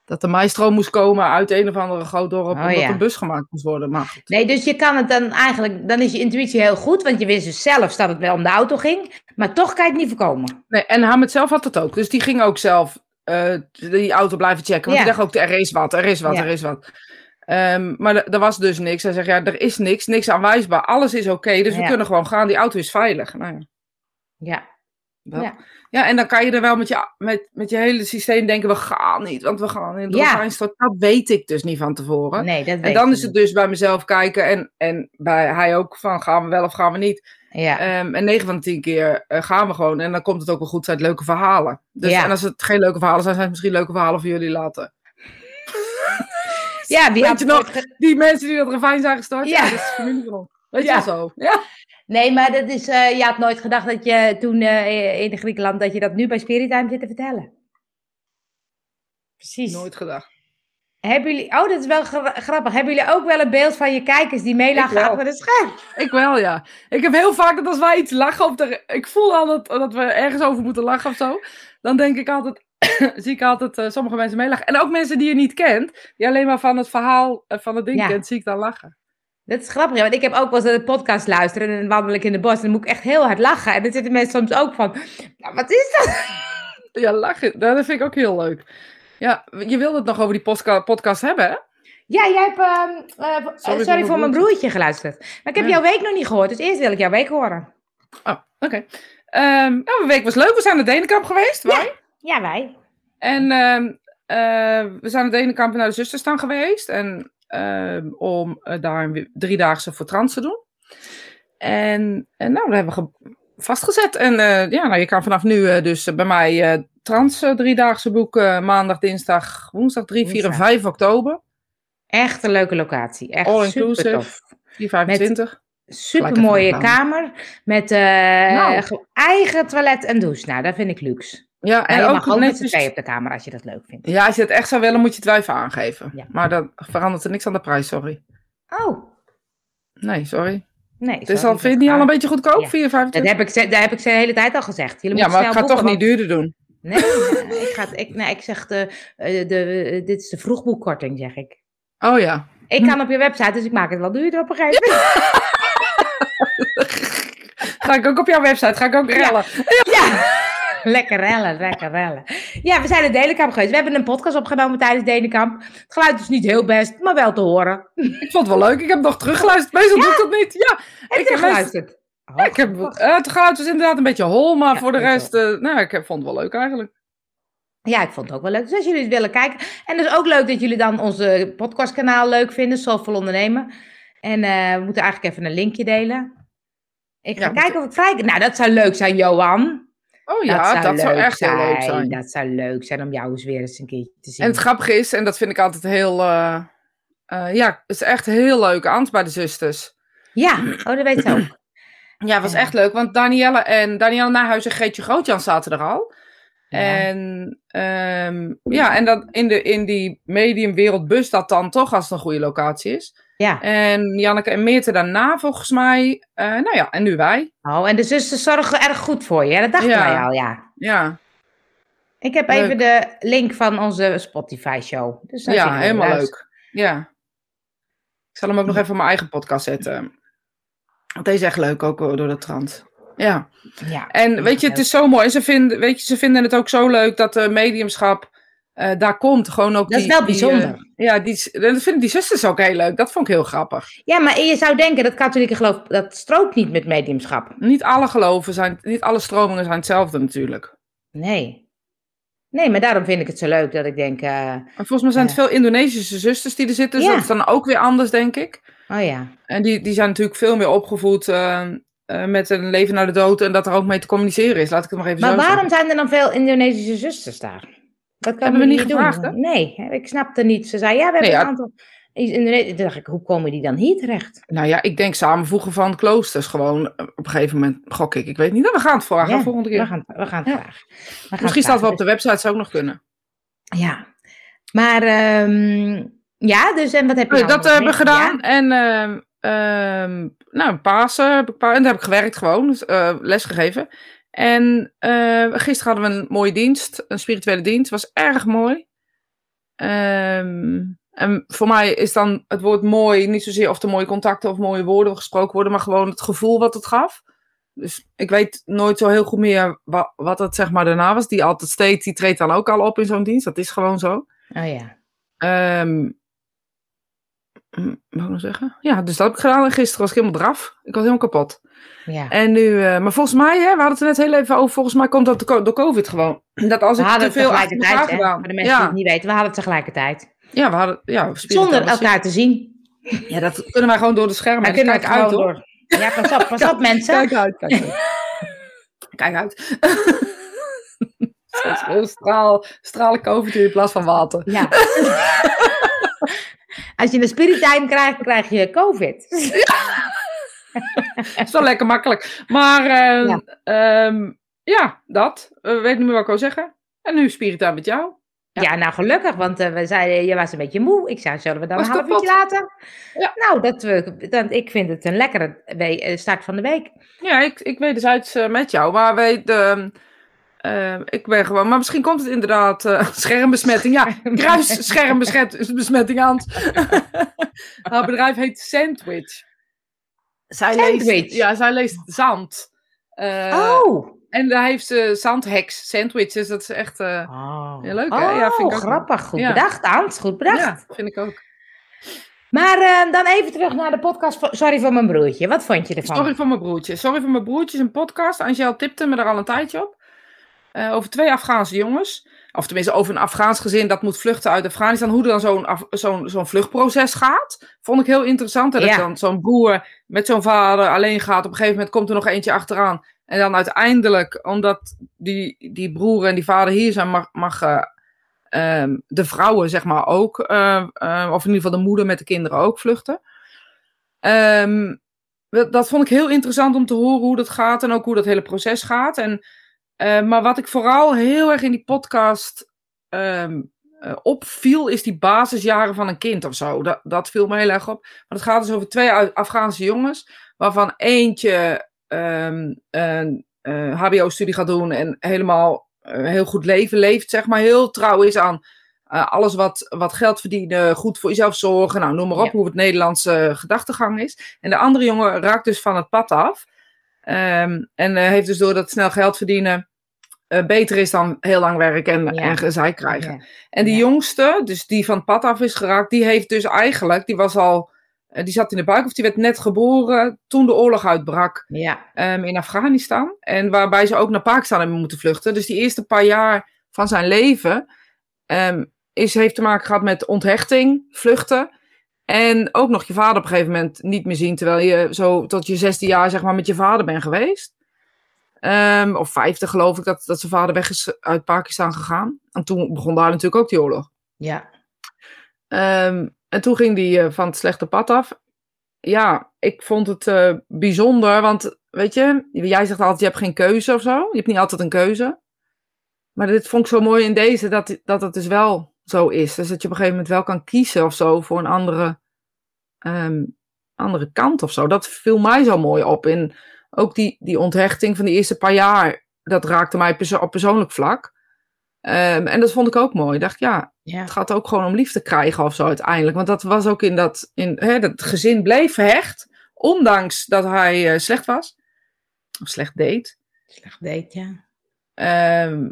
dat de maestro moest komen uit een of andere groot dorp Oh, omdat ja. een bus gemaakt moest worden. Maar goed. Nee, dus je kan het dan eigenlijk, dan is je intuïtie heel goed, want je wist dus zelf dat het wel om de auto ging, maar toch kan je het niet voorkomen. Nee, en Hamid zelf had het ook. Dus die ging ook zelf eh, die auto blijven checken. Want Ja. die dacht ook, er is wat, er is wat, Ja. er is wat. Ehm, maar er- was dus niks. Hij zegt, ja, er is niks, niks aanwijsbaar. Alles is oké, dus we kunnen gewoon gaan. Die auto is veilig. Nou ja, Ja. Dat. Ja. Ja. en dan kan je er wel met je, met, met je hele systeem denken, we gaan niet. Want we gaan in de Ja. dolfijnstort. Dat weet ik dus niet van tevoren. Nee, dat weet en dan is het niet. dus bij mezelf kijken. En, en bij hij ook van, gaan we wel of gaan we niet. Ja. Ehm, en 9 van de 10 keer eh, gaan we gewoon. En dan komt het ook wel goed uit leuke verhalen. Dus, Ja. En als het geen leuke verhalen zijn, zijn het misschien leuke verhalen voor jullie later. ja, weet had nog? Die mensen die dat ravijn zijn gestart, ja. Ja. dat is familie van ons. Weet Ja. je zo? Ja. Nee, maar dat is, eh, je had nooit gedacht dat je toen eh, in Griekenland, dat je dat nu bij Spirit Time zit te vertellen. Precies. Nooit gedacht. Hebben jullie, oh, dat is wel gra- grappig. Hebben jullie ook wel een beeld van je kijkers die meelachen achter het scherm? Ik wel, ja. Ik heb heel vaak dat als wij iets lachen, of er, ik voel al dat, dat we ergens over moeten lachen of zo. Dan denk ik altijd, (coughs) zie ik altijd eh, sommige mensen meelachen. En ook mensen die je niet kent, die alleen maar van het verhaal van het ding Ja. kent, zie ik dan lachen. Dat is grappig, ja, want ik heb ook wel eens een podcast luisteren en dan wandel ik in de bos en dan moet ik echt heel hard lachen. En dan zitten mensen soms ook van, nou, wat is dat? Ja, lachen. Dat vind ik ook heel leuk. Ja, je wilde het nog over die podcast hebben, hè? Ja, jij hebt, ehm, eh, sorry, voor sorry mijn voor mijn broertje. geluisterd. Maar ik heb Ja. jouw week nog niet gehoord, dus eerst wil ik jouw week horen. Oh, oké. Ehm, nou, mijn week was leuk. We zijn naar Denenkamp geweest, wij. Ja, wij. En ehm, eh, we zijn naar Denenkamp en naar de zusterstaan geweest. En ehm, om eh, daar een driedaagse voor trans te doen. En, en nou, dat hebben we ge- vastgezet. En eh, ja, nou, je kan vanaf nu eh, dus eh, bij mij eh, trans eh, driedaagse boeken. maandag, dinsdag, woensdag 3, 4 en Woensdag. 5 oktober. Echt een leuke locatie. Echt All inclusive. tof. 4,25. Super mooie kamer met eh, Nou. ge- eigen toilet en douche. Nou, dat vind ik luxe. Ja, En je ook mag ook met z'n tweeën op de kamer als je dat leuk vindt. Ja, als je het echt zou willen, moet je het wel even aangeven. Ja. Maar dan verandert er niks aan de prijs, sorry. Oh, Nee, sorry. nee. Het is sorry, al, vind je het niet al een beetje goedkoop? Ja. 4,25? Dat heb, ik, ze- dat heb ik ze de hele tijd al gezegd. Jullie Ja, maar ik ga toch boeken, niet duurder doen. Nee, nee, ik, ga, het- ik, nee, ik zeg, de, eh, de, eh, dit is de vroegboekkorting, zeg ik. Oh ja. Ik kan op je website, dus ik maak het wel duurder op een gegeven moment. (laughs) ga ik ook op jouw website, ga ik ook rellen. Ja, (laughs) lekker rellen, lekker rellen. Ja, we zijn in Denenkamp geweest. We hebben een podcast opgenomen tijdens Denenkamp. Het geluid is niet heel best, maar wel te horen. Ik vond het wel leuk. Ik heb nog teruggeluisterd. Meestal doe ik dat niet. Ja, Heb ik heb geluisterd? Ja, ik heb, eh, het geluid was inderdaad een beetje hol, maar Ja, voor de rest, eh, nou, ik heb, vond het wel leuk eigenlijk. Ja, ik vond het ook wel leuk. Dus als jullie het willen kijken. En het is ook leuk dat jullie dan onze podcastkanaal leuk vinden, Soulful Ondernemen. En eh, we moeten eigenlijk even een linkje delen. Ik ga Ja, kijken of ik vrij... Nou, dat zou leuk zijn, Johan. Oh ja, dat zou, echt heel leuk zijn. Dat zou leuk zijn om jou eens weer eens een keertje te zien. En het grappige is, en dat vind ik altijd heel, eh, eh, ja, het is echt heel leuk, Ans, bij de zusters. Ja, oh, dat weet ze ook. (clears throat) Ja, het was echt leuk, want Danielle en Danielle Nijhuis en Geetje Grootjan zaten er al. Ja. En ehm, ja, en dat in, de, in die mediumwereld bus dat dan toch als het een goede locatie is. Ja. En Janneke en Meerte daarna volgens mij. eh, nou ja, en nu wij. Oh, en de zussen zorgen erg goed voor je. hè? Dat dachten Ja. wij al, ja. Ja, Ik heb Leuk. even de link van onze Spotify-show. Dus ja helemaal luisteren. leuk. Ja. Ik zal hem ook nog even op mijn eigen podcast zetten. Want deze is echt leuk, ook door de trant. Ja. Ja. En weet je, het is zo mooi. Ze vinden, weet je, ze vinden het ook zo leuk dat de mediumschap eh, daar komt. Gewoon ook Dat is die, wel die, bijzonder. eh, ja, die, dat vinden die zusters ook heel leuk. Dat vond ik heel grappig. Ja, maar je zou denken dat katholieke geloof, dat strookt niet met mediumschap. Niet alle geloven zijn, niet alle stromingen zijn hetzelfde natuurlijk. Nee. Nee, maar daarom vind ik het zo leuk dat ik denk, En volgens mij zijn het veel Indonesische zusters die er zitten. Dus Ja. dat is dan ook weer anders, denk ik. oh ja. En die, die zijn natuurlijk veel meer opgevoed met een leven naar de dood. En dat er ook mee te communiceren is. Laat ik het nog even Maar zo waarom zeggen. zijn er dan veel Indonesische zusters daar? Dat Hebben we niet doen. gevraagd, hè? Nee, ik snapte niet. Ze zei, ja, we hebben Nee, een aantal... Toen dacht ik, hoe komen die dan hier terecht? Nou ja, ik denk samenvoegen van kloosters gewoon. eh, Op een gegeven moment gok ik. Ik weet niet. Nou, we gaan het vragen Ja, volgende keer. We gaan, we gaan het vragen. We gaan Misschien staat het wel op de website. Zou ook nog kunnen. Ja. Maar, ehm, ja, dus en wat heb je Nee, nou dat hebben we gedaan. En ehm, ehm, nou, Pasen heb ik, pa- en daar heb ik gewerkt gewoon, dus, eh, lesgegeven. En eh, gisteren hadden we een mooie dienst, een spirituele dienst. was erg mooi. Ehm, en voor mij is dan het woord mooi niet zozeer of er mooie contacten of mooie woorden gesproken worden, maar gewoon het gevoel wat het gaf. Dus ik weet nooit zo heel goed meer wa- wat het zeg maar daarna was. Die altijd steeds, die treedt dan ook al op in zo'n dienst. Dat is gewoon zo. Oh ja. Ehm hm, wat ik nog zeggen? Ja, dus dat heb ik gedaan. En gisteren was ik helemaal draf. Ik was helemaal kapot. ja. En nu, eh, maar volgens mij, hè, we hadden het er net heel even over. Volgens mij komt dat door COVID gewoon. Dat als We ik hadden te het veel elkaar tegelijkertijd, hè? gedaan. voor de mensen die het niet weten. We hadden het tegelijkertijd. ja, we hadden, ja, we Zonder het elkaar te zien. Ja, dat kunnen wij gewoon door de schermen. Dus kijk het uit, hoor. door. Ja, pas op, pas op mensen. Kijk uit, kijk uit. (laughs) kijk uit. (laughs) Het straal, stralen COVID in plaats van water. Ja. (laughs) Als je een spiritime krijgt, krijg je COVID. Het is wel lekker makkelijk. Maar ehm, Ja. ja, ja dat. We weten niet meer wat ik wil zeggen. En nu Spirita met jou. Ja. Ja, nou gelukkig, want eh, we zeiden, je was een beetje moe. Ik zei, zullen we dan Was een half kapot. uurtje later? Ja. Nou, dat, we, dat, ik vind het een lekkere we- eh, start van de week. Ja, ik, ik weet dus uit eh, met jou. Maar weet, ehm, eh, ik ben gewoon... Maar misschien komt het inderdaad eh, (laughs) schermbesmetting. Ja, kruis schermbesmetting aan. (laughs) Haar bedrijf heet Sandwich. Zij Sandwich? Leest, ja, zij leest zand. Eh, oh. En daar heeft ze zandheks sandwiches. Dat is echt... eh, oh. Ja, leuk, hè? Ja, vind ik Oh, ook. grappig. Goed Ja. bedacht, Ans. Goed bedacht. ja, vind ik ook. Maar dan even terug naar de podcast. Sorry voor mijn broertje. Wat vond je ervan? Sorry voor mijn broertje. Sorry voor mijn broertje is een podcast. Angel tipte me er al een tijdje op. Eh, over twee Afghaanse jongens. Of tenminste over een Afghaans gezin dat moet vluchten uit Afghanistan. Hoe dan zo'n zo'n zo'n vluchtproces gaat. Vond ik heel interessant. En dat dan zo'n broer met zo'n vader alleen gaat. Op een gegeven moment komt er nog eentje achteraan. En dan uiteindelijk, omdat die, die broer en die vader hier zijn, mag, mag eh, ehm, de vrouwen zeg maar ook. eh, of in ieder geval de moeder met de kinderen ook vluchten. Ehm, dat, dat vond ik heel interessant om te horen hoe dat gaat en ook hoe dat hele proces gaat. En, eh, maar wat ik vooral heel erg in die podcast ehm, eh, opviel, is die basisjaren van een kind of zo. Dat, dat viel me heel erg op. Maar het gaat dus over twee Af- Afghaanse jongens, waarvan eentje ehm, een eh, HBO-studie gaat doen en helemaal een heel goed leven leeft, zeg maar, heel trouw is aan, eh, alles wat, wat geld verdienen, goed voor jezelf zorgen. Nou, noem maar op Ja. hoe het Nederlandse gedachtegang is. En de andere jongen raakt dus van het pad af. Ehm, en eh, heeft dus door dat snel geld verdienen eh, beter is dan heel lang werken en, Ja. en gezeik krijgen. Ja. En die Ja. jongste, dus die van het pad af is geraakt, die heeft dus eigenlijk, die was al, eh, die zat in de buik of die werd net geboren toen de oorlog uitbrak Ja. ehm, in Afghanistan. En waarbij ze ook naar Pakistan hebben moeten vluchten. Dus die eerste paar jaar van zijn leven ehm, is, heeft te maken gehad met onthechting, vluchten. En ook nog je vader op een gegeven moment niet meer zien. Terwijl je zo tot je zesde jaar zeg maar met je vader bent geweest. Ehm, of vijfde geloof ik dat, dat zijn vader weg is uit Pakistan gegaan. En toen begon daar natuurlijk ook die oorlog. Ja. Ehm, en toen ging die eh, van het slechte pad af. Ja, ik vond het eh, bijzonder, want weet je, jij zegt altijd je hebt geen keuze of zo. Je hebt niet altijd een keuze. Maar dit vond ik zo mooi in deze, dat, dat het dus wel zo is. Dus dat je op een gegeven moment wel kan kiezen of zo voor een andere, ehm, andere kant of zo. Dat viel mij zo mooi op. En ook die, die onthechting van die eerste paar jaar, dat raakte mij perso- op persoonlijk vlak. Ehm, en dat vond ik ook mooi. Ik dacht, ja, Ja. het gaat ook gewoon om liefde krijgen of zo uiteindelijk. Want dat was ook in dat, in, hè, dat gezin bleef hecht. Ondanks dat hij eh, slecht was. Of slecht deed. Slecht date, ja. Ehm,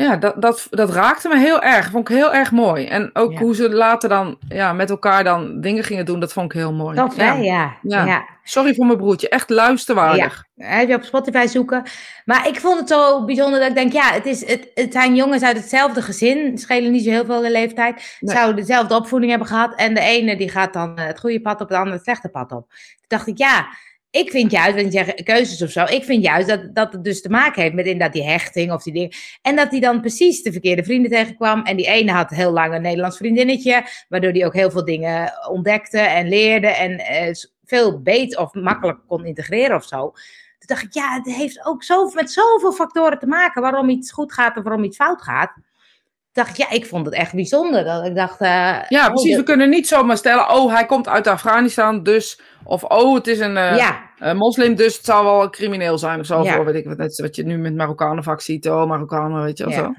ja, dat, dat, dat raakte me heel erg. Vond ik heel erg mooi. En ook Ja. hoe ze later dan ja, met elkaar dan dingen gingen doen. Dat vond ik heel mooi. Hè? Ja. Ja. Ja. ja. Sorry voor mijn broertje. Echt luisterwaardig. Even op Spotify zoeken. Maar ik vond het zo bijzonder dat ik denk, ja, het, is, het, het zijn jongens uit hetzelfde gezin. Schelen niet zo heel veel de leeftijd. Nee. Zouden dezelfde opvoeding hebben gehad. En de ene die gaat dan eh, het goede pad op, de andere het slechte pad op. Toen dacht ik, ja, ik vind juist, je zegt keuzes of zo. Ik vind juist dat, dat het dus te maken heeft met inderdaad die hechting of die dingen. En dat hij dan precies de verkeerde vrienden tegenkwam. En die ene had heel lang een Nederlands vriendinnetje. Waardoor hij ook heel veel dingen ontdekte en leerde. En eh, veel beter of makkelijk kon integreren of zo. Toen dacht ik, ja, het heeft ook zo, met zoveel factoren te maken waarom iets goed gaat of waarom iets fout gaat. Dacht ja, ik vond het echt bijzonder. Dat ik dacht, eh, Ja, oh, precies. We kunnen niet zomaar stellen. Oh, hij komt uit Afghanistan. Dus. Of oh, het is een. eh, ja, moslim, dus het zou wel crimineel zijn of zo. Ja. Voor, weet ik wat, net wat je nu met Marokkanen vaak ziet. Oh, Marokkanen, weet je wel Ja. zo.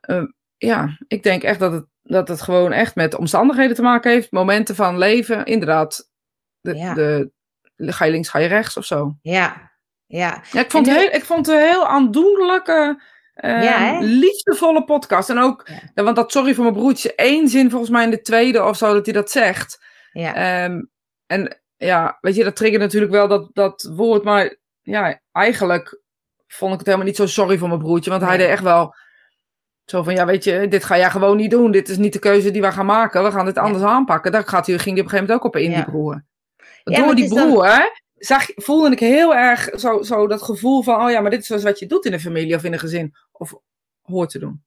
Eh, ja, ik denk echt dat het, dat het gewoon echt met omstandigheden te maken heeft. Momenten van leven, inderdaad. De, de, ga je links, ga je rechts of zo. ja, ja. Ja, ik vond, nu- heel, ik vond het een heel aandoenlijke, eh, Ja, hè? liefdevolle podcast. En ook, Ja. ja, want dat sorry voor mijn broertje, één zin volgens mij in de tweede of zo, dat hij dat zegt. ja. Ehm, en ja, weet je, dat triggert natuurlijk wel dat, dat woord. Maar ja, eigenlijk vond ik het helemaal niet zo sorry voor mijn broertje. Want hij deed echt wel zo van, ja, weet je, dit ga jij gewoon niet doen. Dit is niet de keuze die we gaan maken. We gaan dit Ja. anders aanpakken. Daar gaat hij, ging hij op een gegeven moment ook op in, die broer. Ja, Door die dan- broer zag, voelde ik heel erg zo, zo dat gevoel van, oh ja, maar dit is zoals wat je doet in een familie of in een gezin. Of hoort te doen.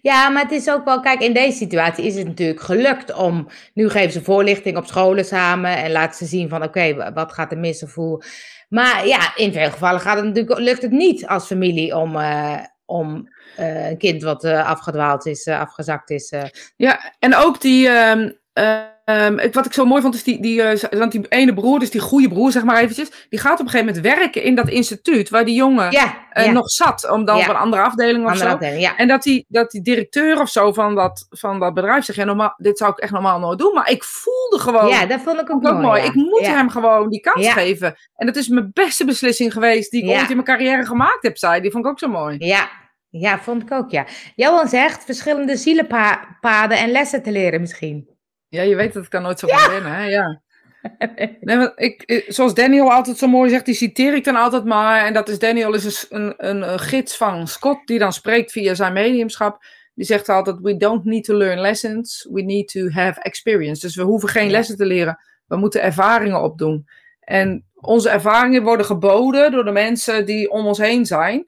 Ja, maar het is ook wel, kijk, in deze situatie is het natuurlijk gelukt om, nu geven ze voorlichting op scholen samen en laten ze zien van, oké, wa- wat gaat er mis of hoe. Maar ja, in veel gevallen gaat het natuurlijk, lukt het niet als familie om, eh, om eh, een kind wat eh, afgedwaald is, afgezakt is. Ja, en ook die. ehm, ehm, ik- wat ik zo mooi vond, is die, die, eh, want die ene broer, dus die goede broer, zeg maar eventjes. Die gaat op een gegeven moment werken in dat instituut waar die jongen eh, nog zat. Om dan Ja. op een andere afdeling of andere zo. afdeling. En dat die, dat die directeur of zo van dat, van dat bedrijf zegt: ja, normaal, Dit zou ik echt normaal nooit doen. Maar ik voelde gewoon. Ja, dat vond ik ook mooi. mooi. ja. Ik moet hem gewoon die kans geven. En dat is mijn beste beslissing geweest die ik ooit in mijn carrière gemaakt heb, zei. Die vond ik ook zo mooi. Ja, ja, vond ik ook, ja. Johan zegt verschillende zielenpaden en lessen te leren misschien. Ja, je weet dat ik daar nooit zo van ben, hè? Ja. (laughs) Nee, maar ik, zoals Daniel altijd zo mooi zegt, die citeer ik dan altijd maar. En dat is Daniel is een, een, een gids van Scott, die dan spreekt via zijn mediumschap. Die zegt altijd, we don't need to learn lessons, we need to have experience. Dus we hoeven geen lessen te leren, we moeten ervaringen opdoen. En onze ervaringen worden geboden door de mensen die om ons heen zijn.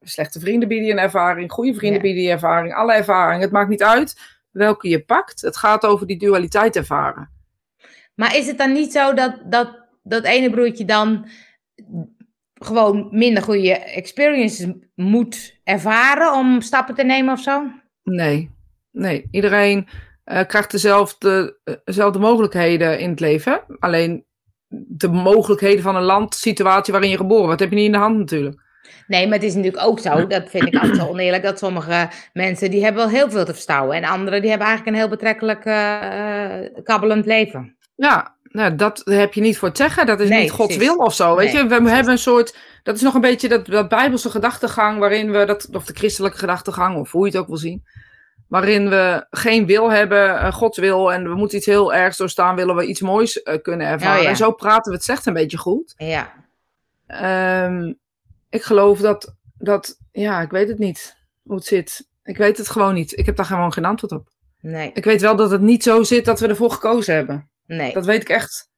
Slechte vrienden bieden je een ervaring, goede vrienden Ja. bieden je ervaring, alle ervaringen. Het maakt niet uit welke je pakt. Het gaat over die dualiteit ervaren. Maar is het dan niet zo dat dat, dat ene broertje dan gewoon minder goede experiences moet ervaren om stappen te nemen of zo? Nee, nee. Iedereen eh, krijgt dezelfde, eh, dezelfde mogelijkheden in het leven. Alleen de mogelijkheden van een land, situatie waarin je geboren wordt, heb je niet in de hand natuurlijk. Nee, maar het is natuurlijk ook zo, dat vind ik altijd zo oneerlijk, dat sommige mensen die hebben wel heel veel te verstouwen. En anderen die hebben eigenlijk een heel betrekkelijk uh, kabbelend leven. Ja, nou, dat heb je niet voor te zeggen. Dat is niet Gods wil of zo. Weet je, we hebben een soort. Dat is nog een beetje dat, dat Bijbelse gedachtegang waarin we dat, of de christelijke gedachtegang, of hoe je het ook wil zien. Waarin we geen wil hebben, uh, Gods wil, en we moeten iets heel ergs doorstaan, willen we iets moois uh, kunnen ervaren. Oh, En zo praten we het slecht een beetje goed. Ja. Um, ik geloof dat, dat, ja, ik weet het niet hoe het zit. Ik weet het gewoon niet. Ik heb daar gewoon geen antwoord op. Nee. Ik weet wel dat het niet zo zit dat we ervoor gekozen hebben. Nee. Dat weet ik echt.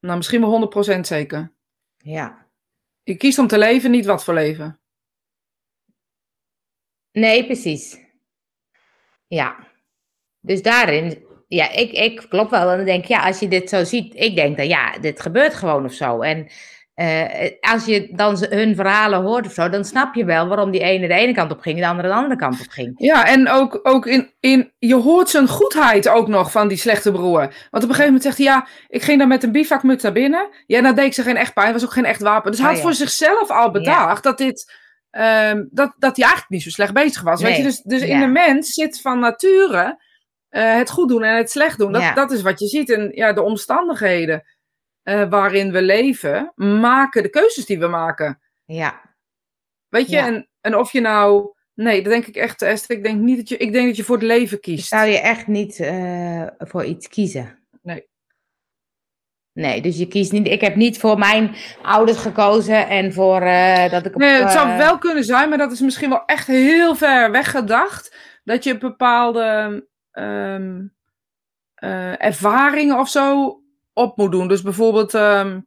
Nou, misschien wel 100% zeker. Ja. Je kiest om te leven, niet wat voor leven. Nee, precies. Ja. Dus daarin, ja, ik, ik klopt wel. En dan denk ik, ja, als je dit zo ziet, ik denk dan, ja, dit gebeurt gewoon of zo. En uh, als je dan hun verhalen hoort of zo, dan snap je wel waarom die ene de ene kant op ging en de andere de andere kant op ging. Ja, en ook, ook in, in, je hoort zijn goedheid ook nog van die slechte broer. Want op een gegeven moment zegt hij, ja, ik ging dan met een bivakmuts naar binnen. Ja, dan deed ze geen echt pijn, was ook geen echt wapen. Dus hij oh, had voor zichzelf al bedacht dat dit, um, dat, dat hij eigenlijk niet zo slecht bezig was. Weet je? Dus, dus in de mens zit van nature uh, het goed doen en het slecht doen. Dat, dat is wat je ziet. En ja, de omstandigheden uh, waarin we leven, maken de keuzes die we maken. Ja. Weet je, en, en of je nou. Nee, dat denk ik echt, Esther. Ik denk, niet dat je, ik denk dat je voor het leven kiest. Zou je echt niet uh, voor iets kiezen? Nee. Nee, dus je kiest niet. Ik heb niet voor mijn ouders gekozen en voor uh, dat ik. Op, nee, het zou wel kunnen zijn, maar dat is misschien wel echt heel ver weggedacht. Dat je bepaalde um, ervaringen of zo op moet doen. Dus bijvoorbeeld. Um...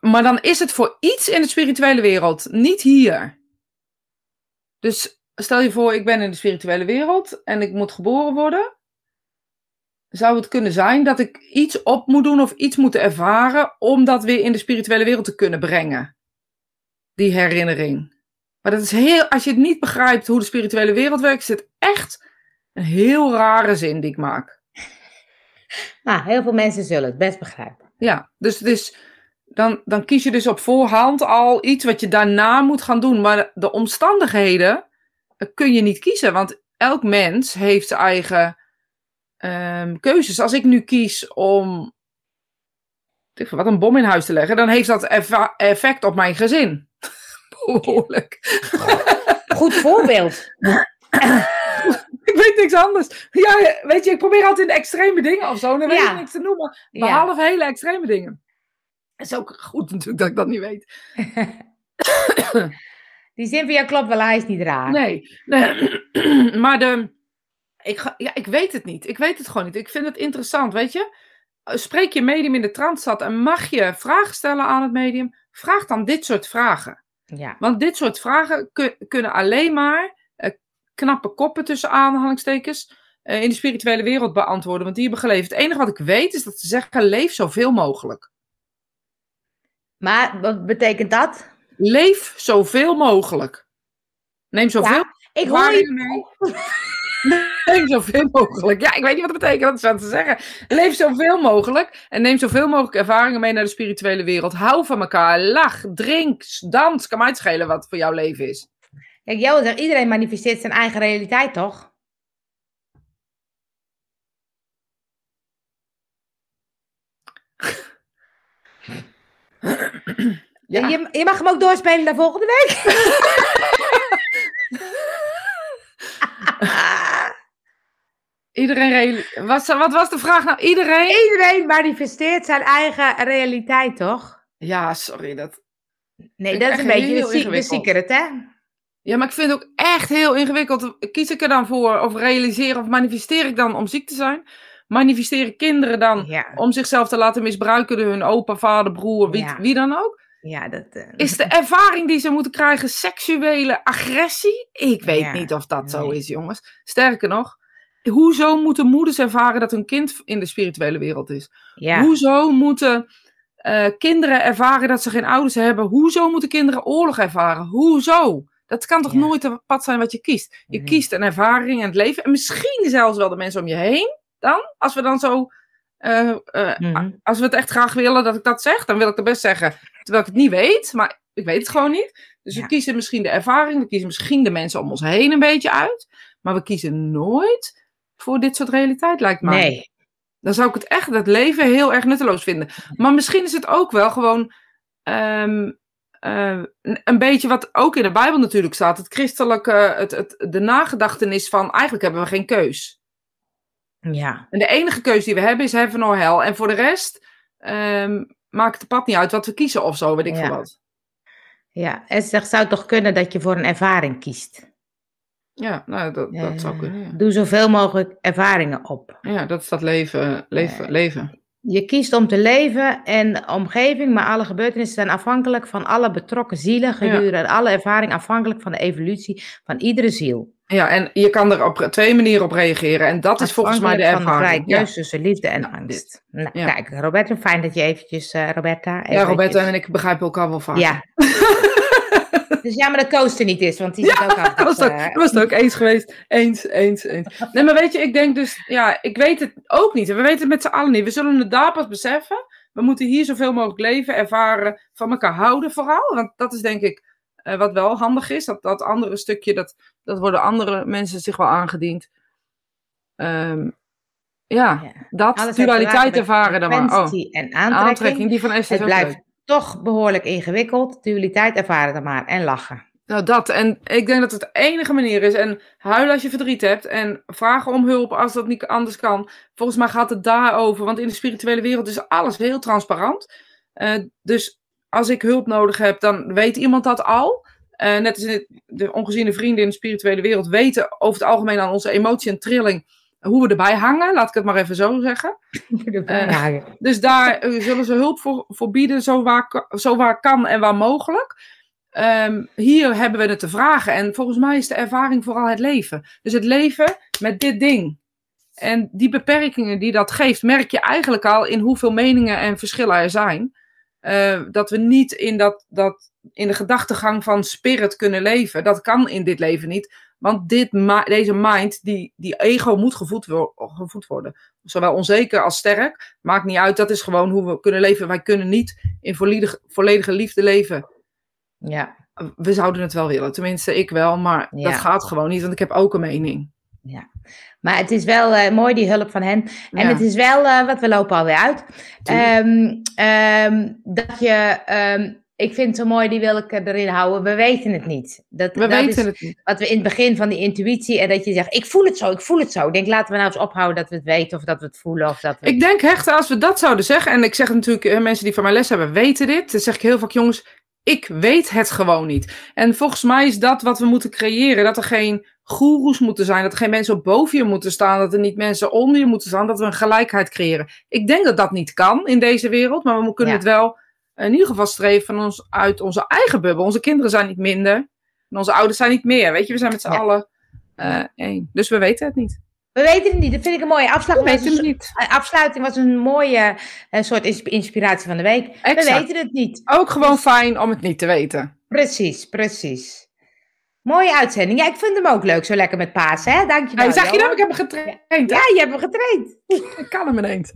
Maar dan is het voor iets in de spirituele wereld, niet hier. Dus stel je voor, ik ben in de spirituele wereld en ik moet geboren worden. Zou het kunnen zijn dat ik iets op moet doen of iets moet ervaren om dat weer in de spirituele wereld te kunnen brengen? Die herinnering. Maar dat is heel, als je het niet begrijpt hoe de spirituele wereld werkt, is het echt een heel rare zin die ik maak. (laughs) Nou, heel veel mensen zullen het best begrijpen. Ja, dus, dus dan, dan kies je dus op voorhand al iets wat je daarna moet gaan doen. Maar de omstandigheden eh, kun je niet kiezen, want elk mens heeft zijn eigen um, keuzes. Als ik nu kies om wat een bom in huis te leggen, dan heeft dat effect op mijn gezin. (laughs) Behoorlijk. Goed voorbeeld. (laughs) (laughs) ik weet niks anders. Ja, weet je, ik probeer altijd de extreme dingen of zo. Dan weet ik niks te noemen. Behalve hele extreme dingen. Is ook goed natuurlijk dat ik dat niet weet. (laughs) Die zin van jou klopt wel, hij is niet raar. Nee, nee. (clears throat) maar de, ik, ga, ja, ik weet het niet. Ik weet het gewoon niet. Ik vind het interessant, weet je. Spreek je medium in de trance en mag je vragen stellen aan het medium, vraag dan dit soort vragen. Ja. Want dit soort vragen kunnen alleen maar knappe koppen tussen aanhalingstekens uh, in de spirituele wereld beantwoorden. Want die hebben geleefd. Het enige wat ik weet is dat ze zeggen: leef zoveel mogelijk. Maar wat betekent dat? Leef zoveel mogelijk. Neem zoveel ja, ik hoor je mee. (laughs) neem zoveel mogelijk. Ja, ik weet niet wat dat betekent, dat is wat te zeggen. Leef zoveel mogelijk en neem zoveel mogelijk ervaringen mee naar de spirituele wereld. Hou van elkaar, lach, drink, dans. Kan mij het schelen wat voor jouw leven is. Kijk, zegt, iedereen manifesteert zijn eigen realiteit, toch? (laughs) Ja. Je, je, mag hem ook doorspelen naar volgende week. (laughs) Iedereen was, wat was de vraag nou? Iedereen? Iedereen manifesteert zijn eigen realiteit, toch? Ja, sorry. Dat... Nee, dat is een beetje de, secret, hè? Ja, maar ik vind het ook echt heel ingewikkeld. Kies ik er dan voor of realiseer of manifesteer ik dan om ziek te zijn? Manifesteren kinderen dan om zichzelf te laten misbruiken door hun opa, vader, broer, wie, wie dan ook? Ja, dat, uh... Is de ervaring die ze moeten krijgen seksuele agressie? Ik weet niet of dat zo is, jongens. Sterker nog, hoezo moeten moeders ervaren dat hun kind in de spirituele wereld is? Hoezo moeten uh, kinderen ervaren dat ze geen ouders hebben? Hoezo moeten kinderen oorlog ervaren? Hoezo? Dat kan toch nooit het pad zijn wat je kiest? Je kiest een ervaring in het leven. En misschien zelfs wel de mensen om je heen. Dan, als we dan zo. Uh, uh, Als we het echt graag willen dat ik dat zeg, dan wil ik er best zeggen. terwijl ik het niet weet, maar ik weet het gewoon niet. Dus Ja. we kiezen misschien de ervaring, we kiezen misschien de mensen om ons heen een beetje uit, maar we kiezen nooit voor dit soort realiteit, lijkt mij. Nee. Dan zou ik het echt, het leven heel erg nutteloos vinden. Maar misschien is het ook wel gewoon ehm, eh, een- beetje wat ook in de Bijbel natuurlijk staat. Het christelijke, het, het, de nagedachtenis van eigenlijk hebben we geen keus. Ja. En de enige keus die we hebben is heaven or hell. En voor de rest ehm, maakt het pad niet uit wat we kiezen of zo, weet ik Ja. veel wat. Ja. En het zou toch kunnen dat je voor een ervaring kiest. Ja, nou, dat, dat zou kunnen. Ja. Doe zoveel mogelijk ervaringen op. ja, dat is dat leven. leven, leven. Je kiest om te leven en de omgeving, maar alle gebeurtenissen zijn afhankelijk van alle betrokken zielen gedurende alle ervaring, afhankelijk van de evolutie van iedere ziel. Ja, en je kan er op twee manieren op reageren. En dat is volgens mij de Afhankelijk van ervaring. vrije Ja. keus tussen liefde en Ja, angst. Nou, Ja. kijk, Roberta, fijn dat je eventjes, eh, Roberta... ja, Roberta en ik begrijpen elkaar wel vaak. Ja. (laughs) dus jammer dat Koos er niet is, want die zit ook aan Dat (laughs) was, het ook, dat was het ook eens geweest. Eens, eens, eens. Nee, maar weet je, ik denk dus, ja, ik weet het ook niet. We weten het met z'n allen niet. We zullen het daar pas beseffen. We moeten hier zoveel mogelijk leven, ervaren, van elkaar houden vooral. Want dat is denk ik eh, wat wel handig is. Dat, dat andere stukje, dat, dat worden andere mensen zich wel aangediend. Ehm, ja, Ja. dat, Alles dualiteit ervaren dan maar. Oh, en aantrekking. aantrekking, die van Esther Het blijft. Toch behoorlijk ingewikkeld. Dualiteit ervaren dan maar en lachen. Nou, dat. En ik denk dat het de enige manier is. En huilen als je verdriet hebt. En vragen om hulp als dat niet anders kan. Volgens mij gaat het daarover. Want in de spirituele wereld is alles heel transparant. Eh, dus als ik hulp nodig heb, dan weet iemand dat al. Eh, net als de ongeziene vrienden in de spirituele wereld weten over het algemeen aan onze emotie en trilling hoe we erbij hangen. Laat ik het maar even zo zeggen. (laughs) Ja, Dus daar eh, zullen ze hulp voor, voor bieden, zo waar, zo waar kan en waar mogelijk. Ehm, hier hebben we het te vragen. En volgens mij is de ervaring vooral het leven. Dus het leven met dit ding. En die beperkingen die dat geeft, merk je eigenlijk al in hoeveel meningen en verschillen er zijn. Eh, dat we niet in, dat, dat, in de gedachtegang van spirit kunnen leven. Dat kan in dit leven niet. Want dit, deze mind, die, die ego moet gevoed, wo- gevoed worden. Zowel onzeker als sterk. Maakt niet uit, dat is gewoon hoe we kunnen leven. Wij kunnen niet in volledig, volledige liefde leven. ja, We zouden het wel willen, tenminste ik wel. Maar Ja. dat gaat gewoon niet, want ik heb ook een mening. maar het is wel eh, mooi die hulp van hen. En Ja. het is wel, eh, wat we lopen alweer uit. Ehm, ehm, dat je, ehm, ik vind het zo mooi, die wil ik erin houden. We weten het niet. Dat, We dat weten is het niet. wat we in het begin van die intuïtie en dat je zegt, ik voel het zo, ik voel het zo. Ik denk, laten we nou eens ophouden dat we het weten of dat we het voelen of dat we... Ik denk hechten, als we dat zouden zeggen, en ik zeg natuurlijk, mensen die van mijn les hebben, weten dit. Dan zeg ik heel vaak, jongens, ik weet het gewoon niet. En volgens mij is dat wat we moeten creëren, dat er geen goeroes moeten zijn, dat er geen mensen boven je moeten staan, dat er niet mensen onder je moeten staan, dat we een gelijkheid creëren. Ik denk dat dat niet kan in deze wereld, maar we kunnen Ja. het wel in ieder geval streven van ons, uit onze eigen bubbel. Onze kinderen zijn niet minder en onze ouders zijn niet meer. Weet je, we zijn met z'n Ja. allen eh, één. Dus we weten het niet. We weten het niet, dat vind ik een mooie afslag. We weten het niet. Afsluiting was een mooie eh, soort ins- inspiratie van de week. We weten het niet. Ook gewoon fijn om het niet te weten. Precies, precies. Mooie uitzending. Ja, ik vind hem ook leuk, zo lekker met paas, hè? Dankjewel. Hey, zag je nou, Johan. ik heb hem getraind. Ja, je hebt hem getraind. Ik kan hem ineens.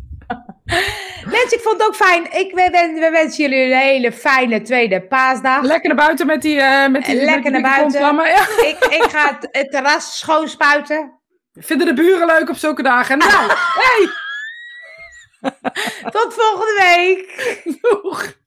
(laughs) Mensen, ik vond het ook fijn. Ik we, we, we wensen jullie een hele fijne tweede paasdag. Lekker naar buiten met die, eh met die, Lekker met die naar buiten. kontlammen. Ja. (laughs) ik, ik ga het, het terras schoonspuiten. Vinden de buren leuk op zulke dagen? Nou, (laughs) hey, Tot volgende week. doeg.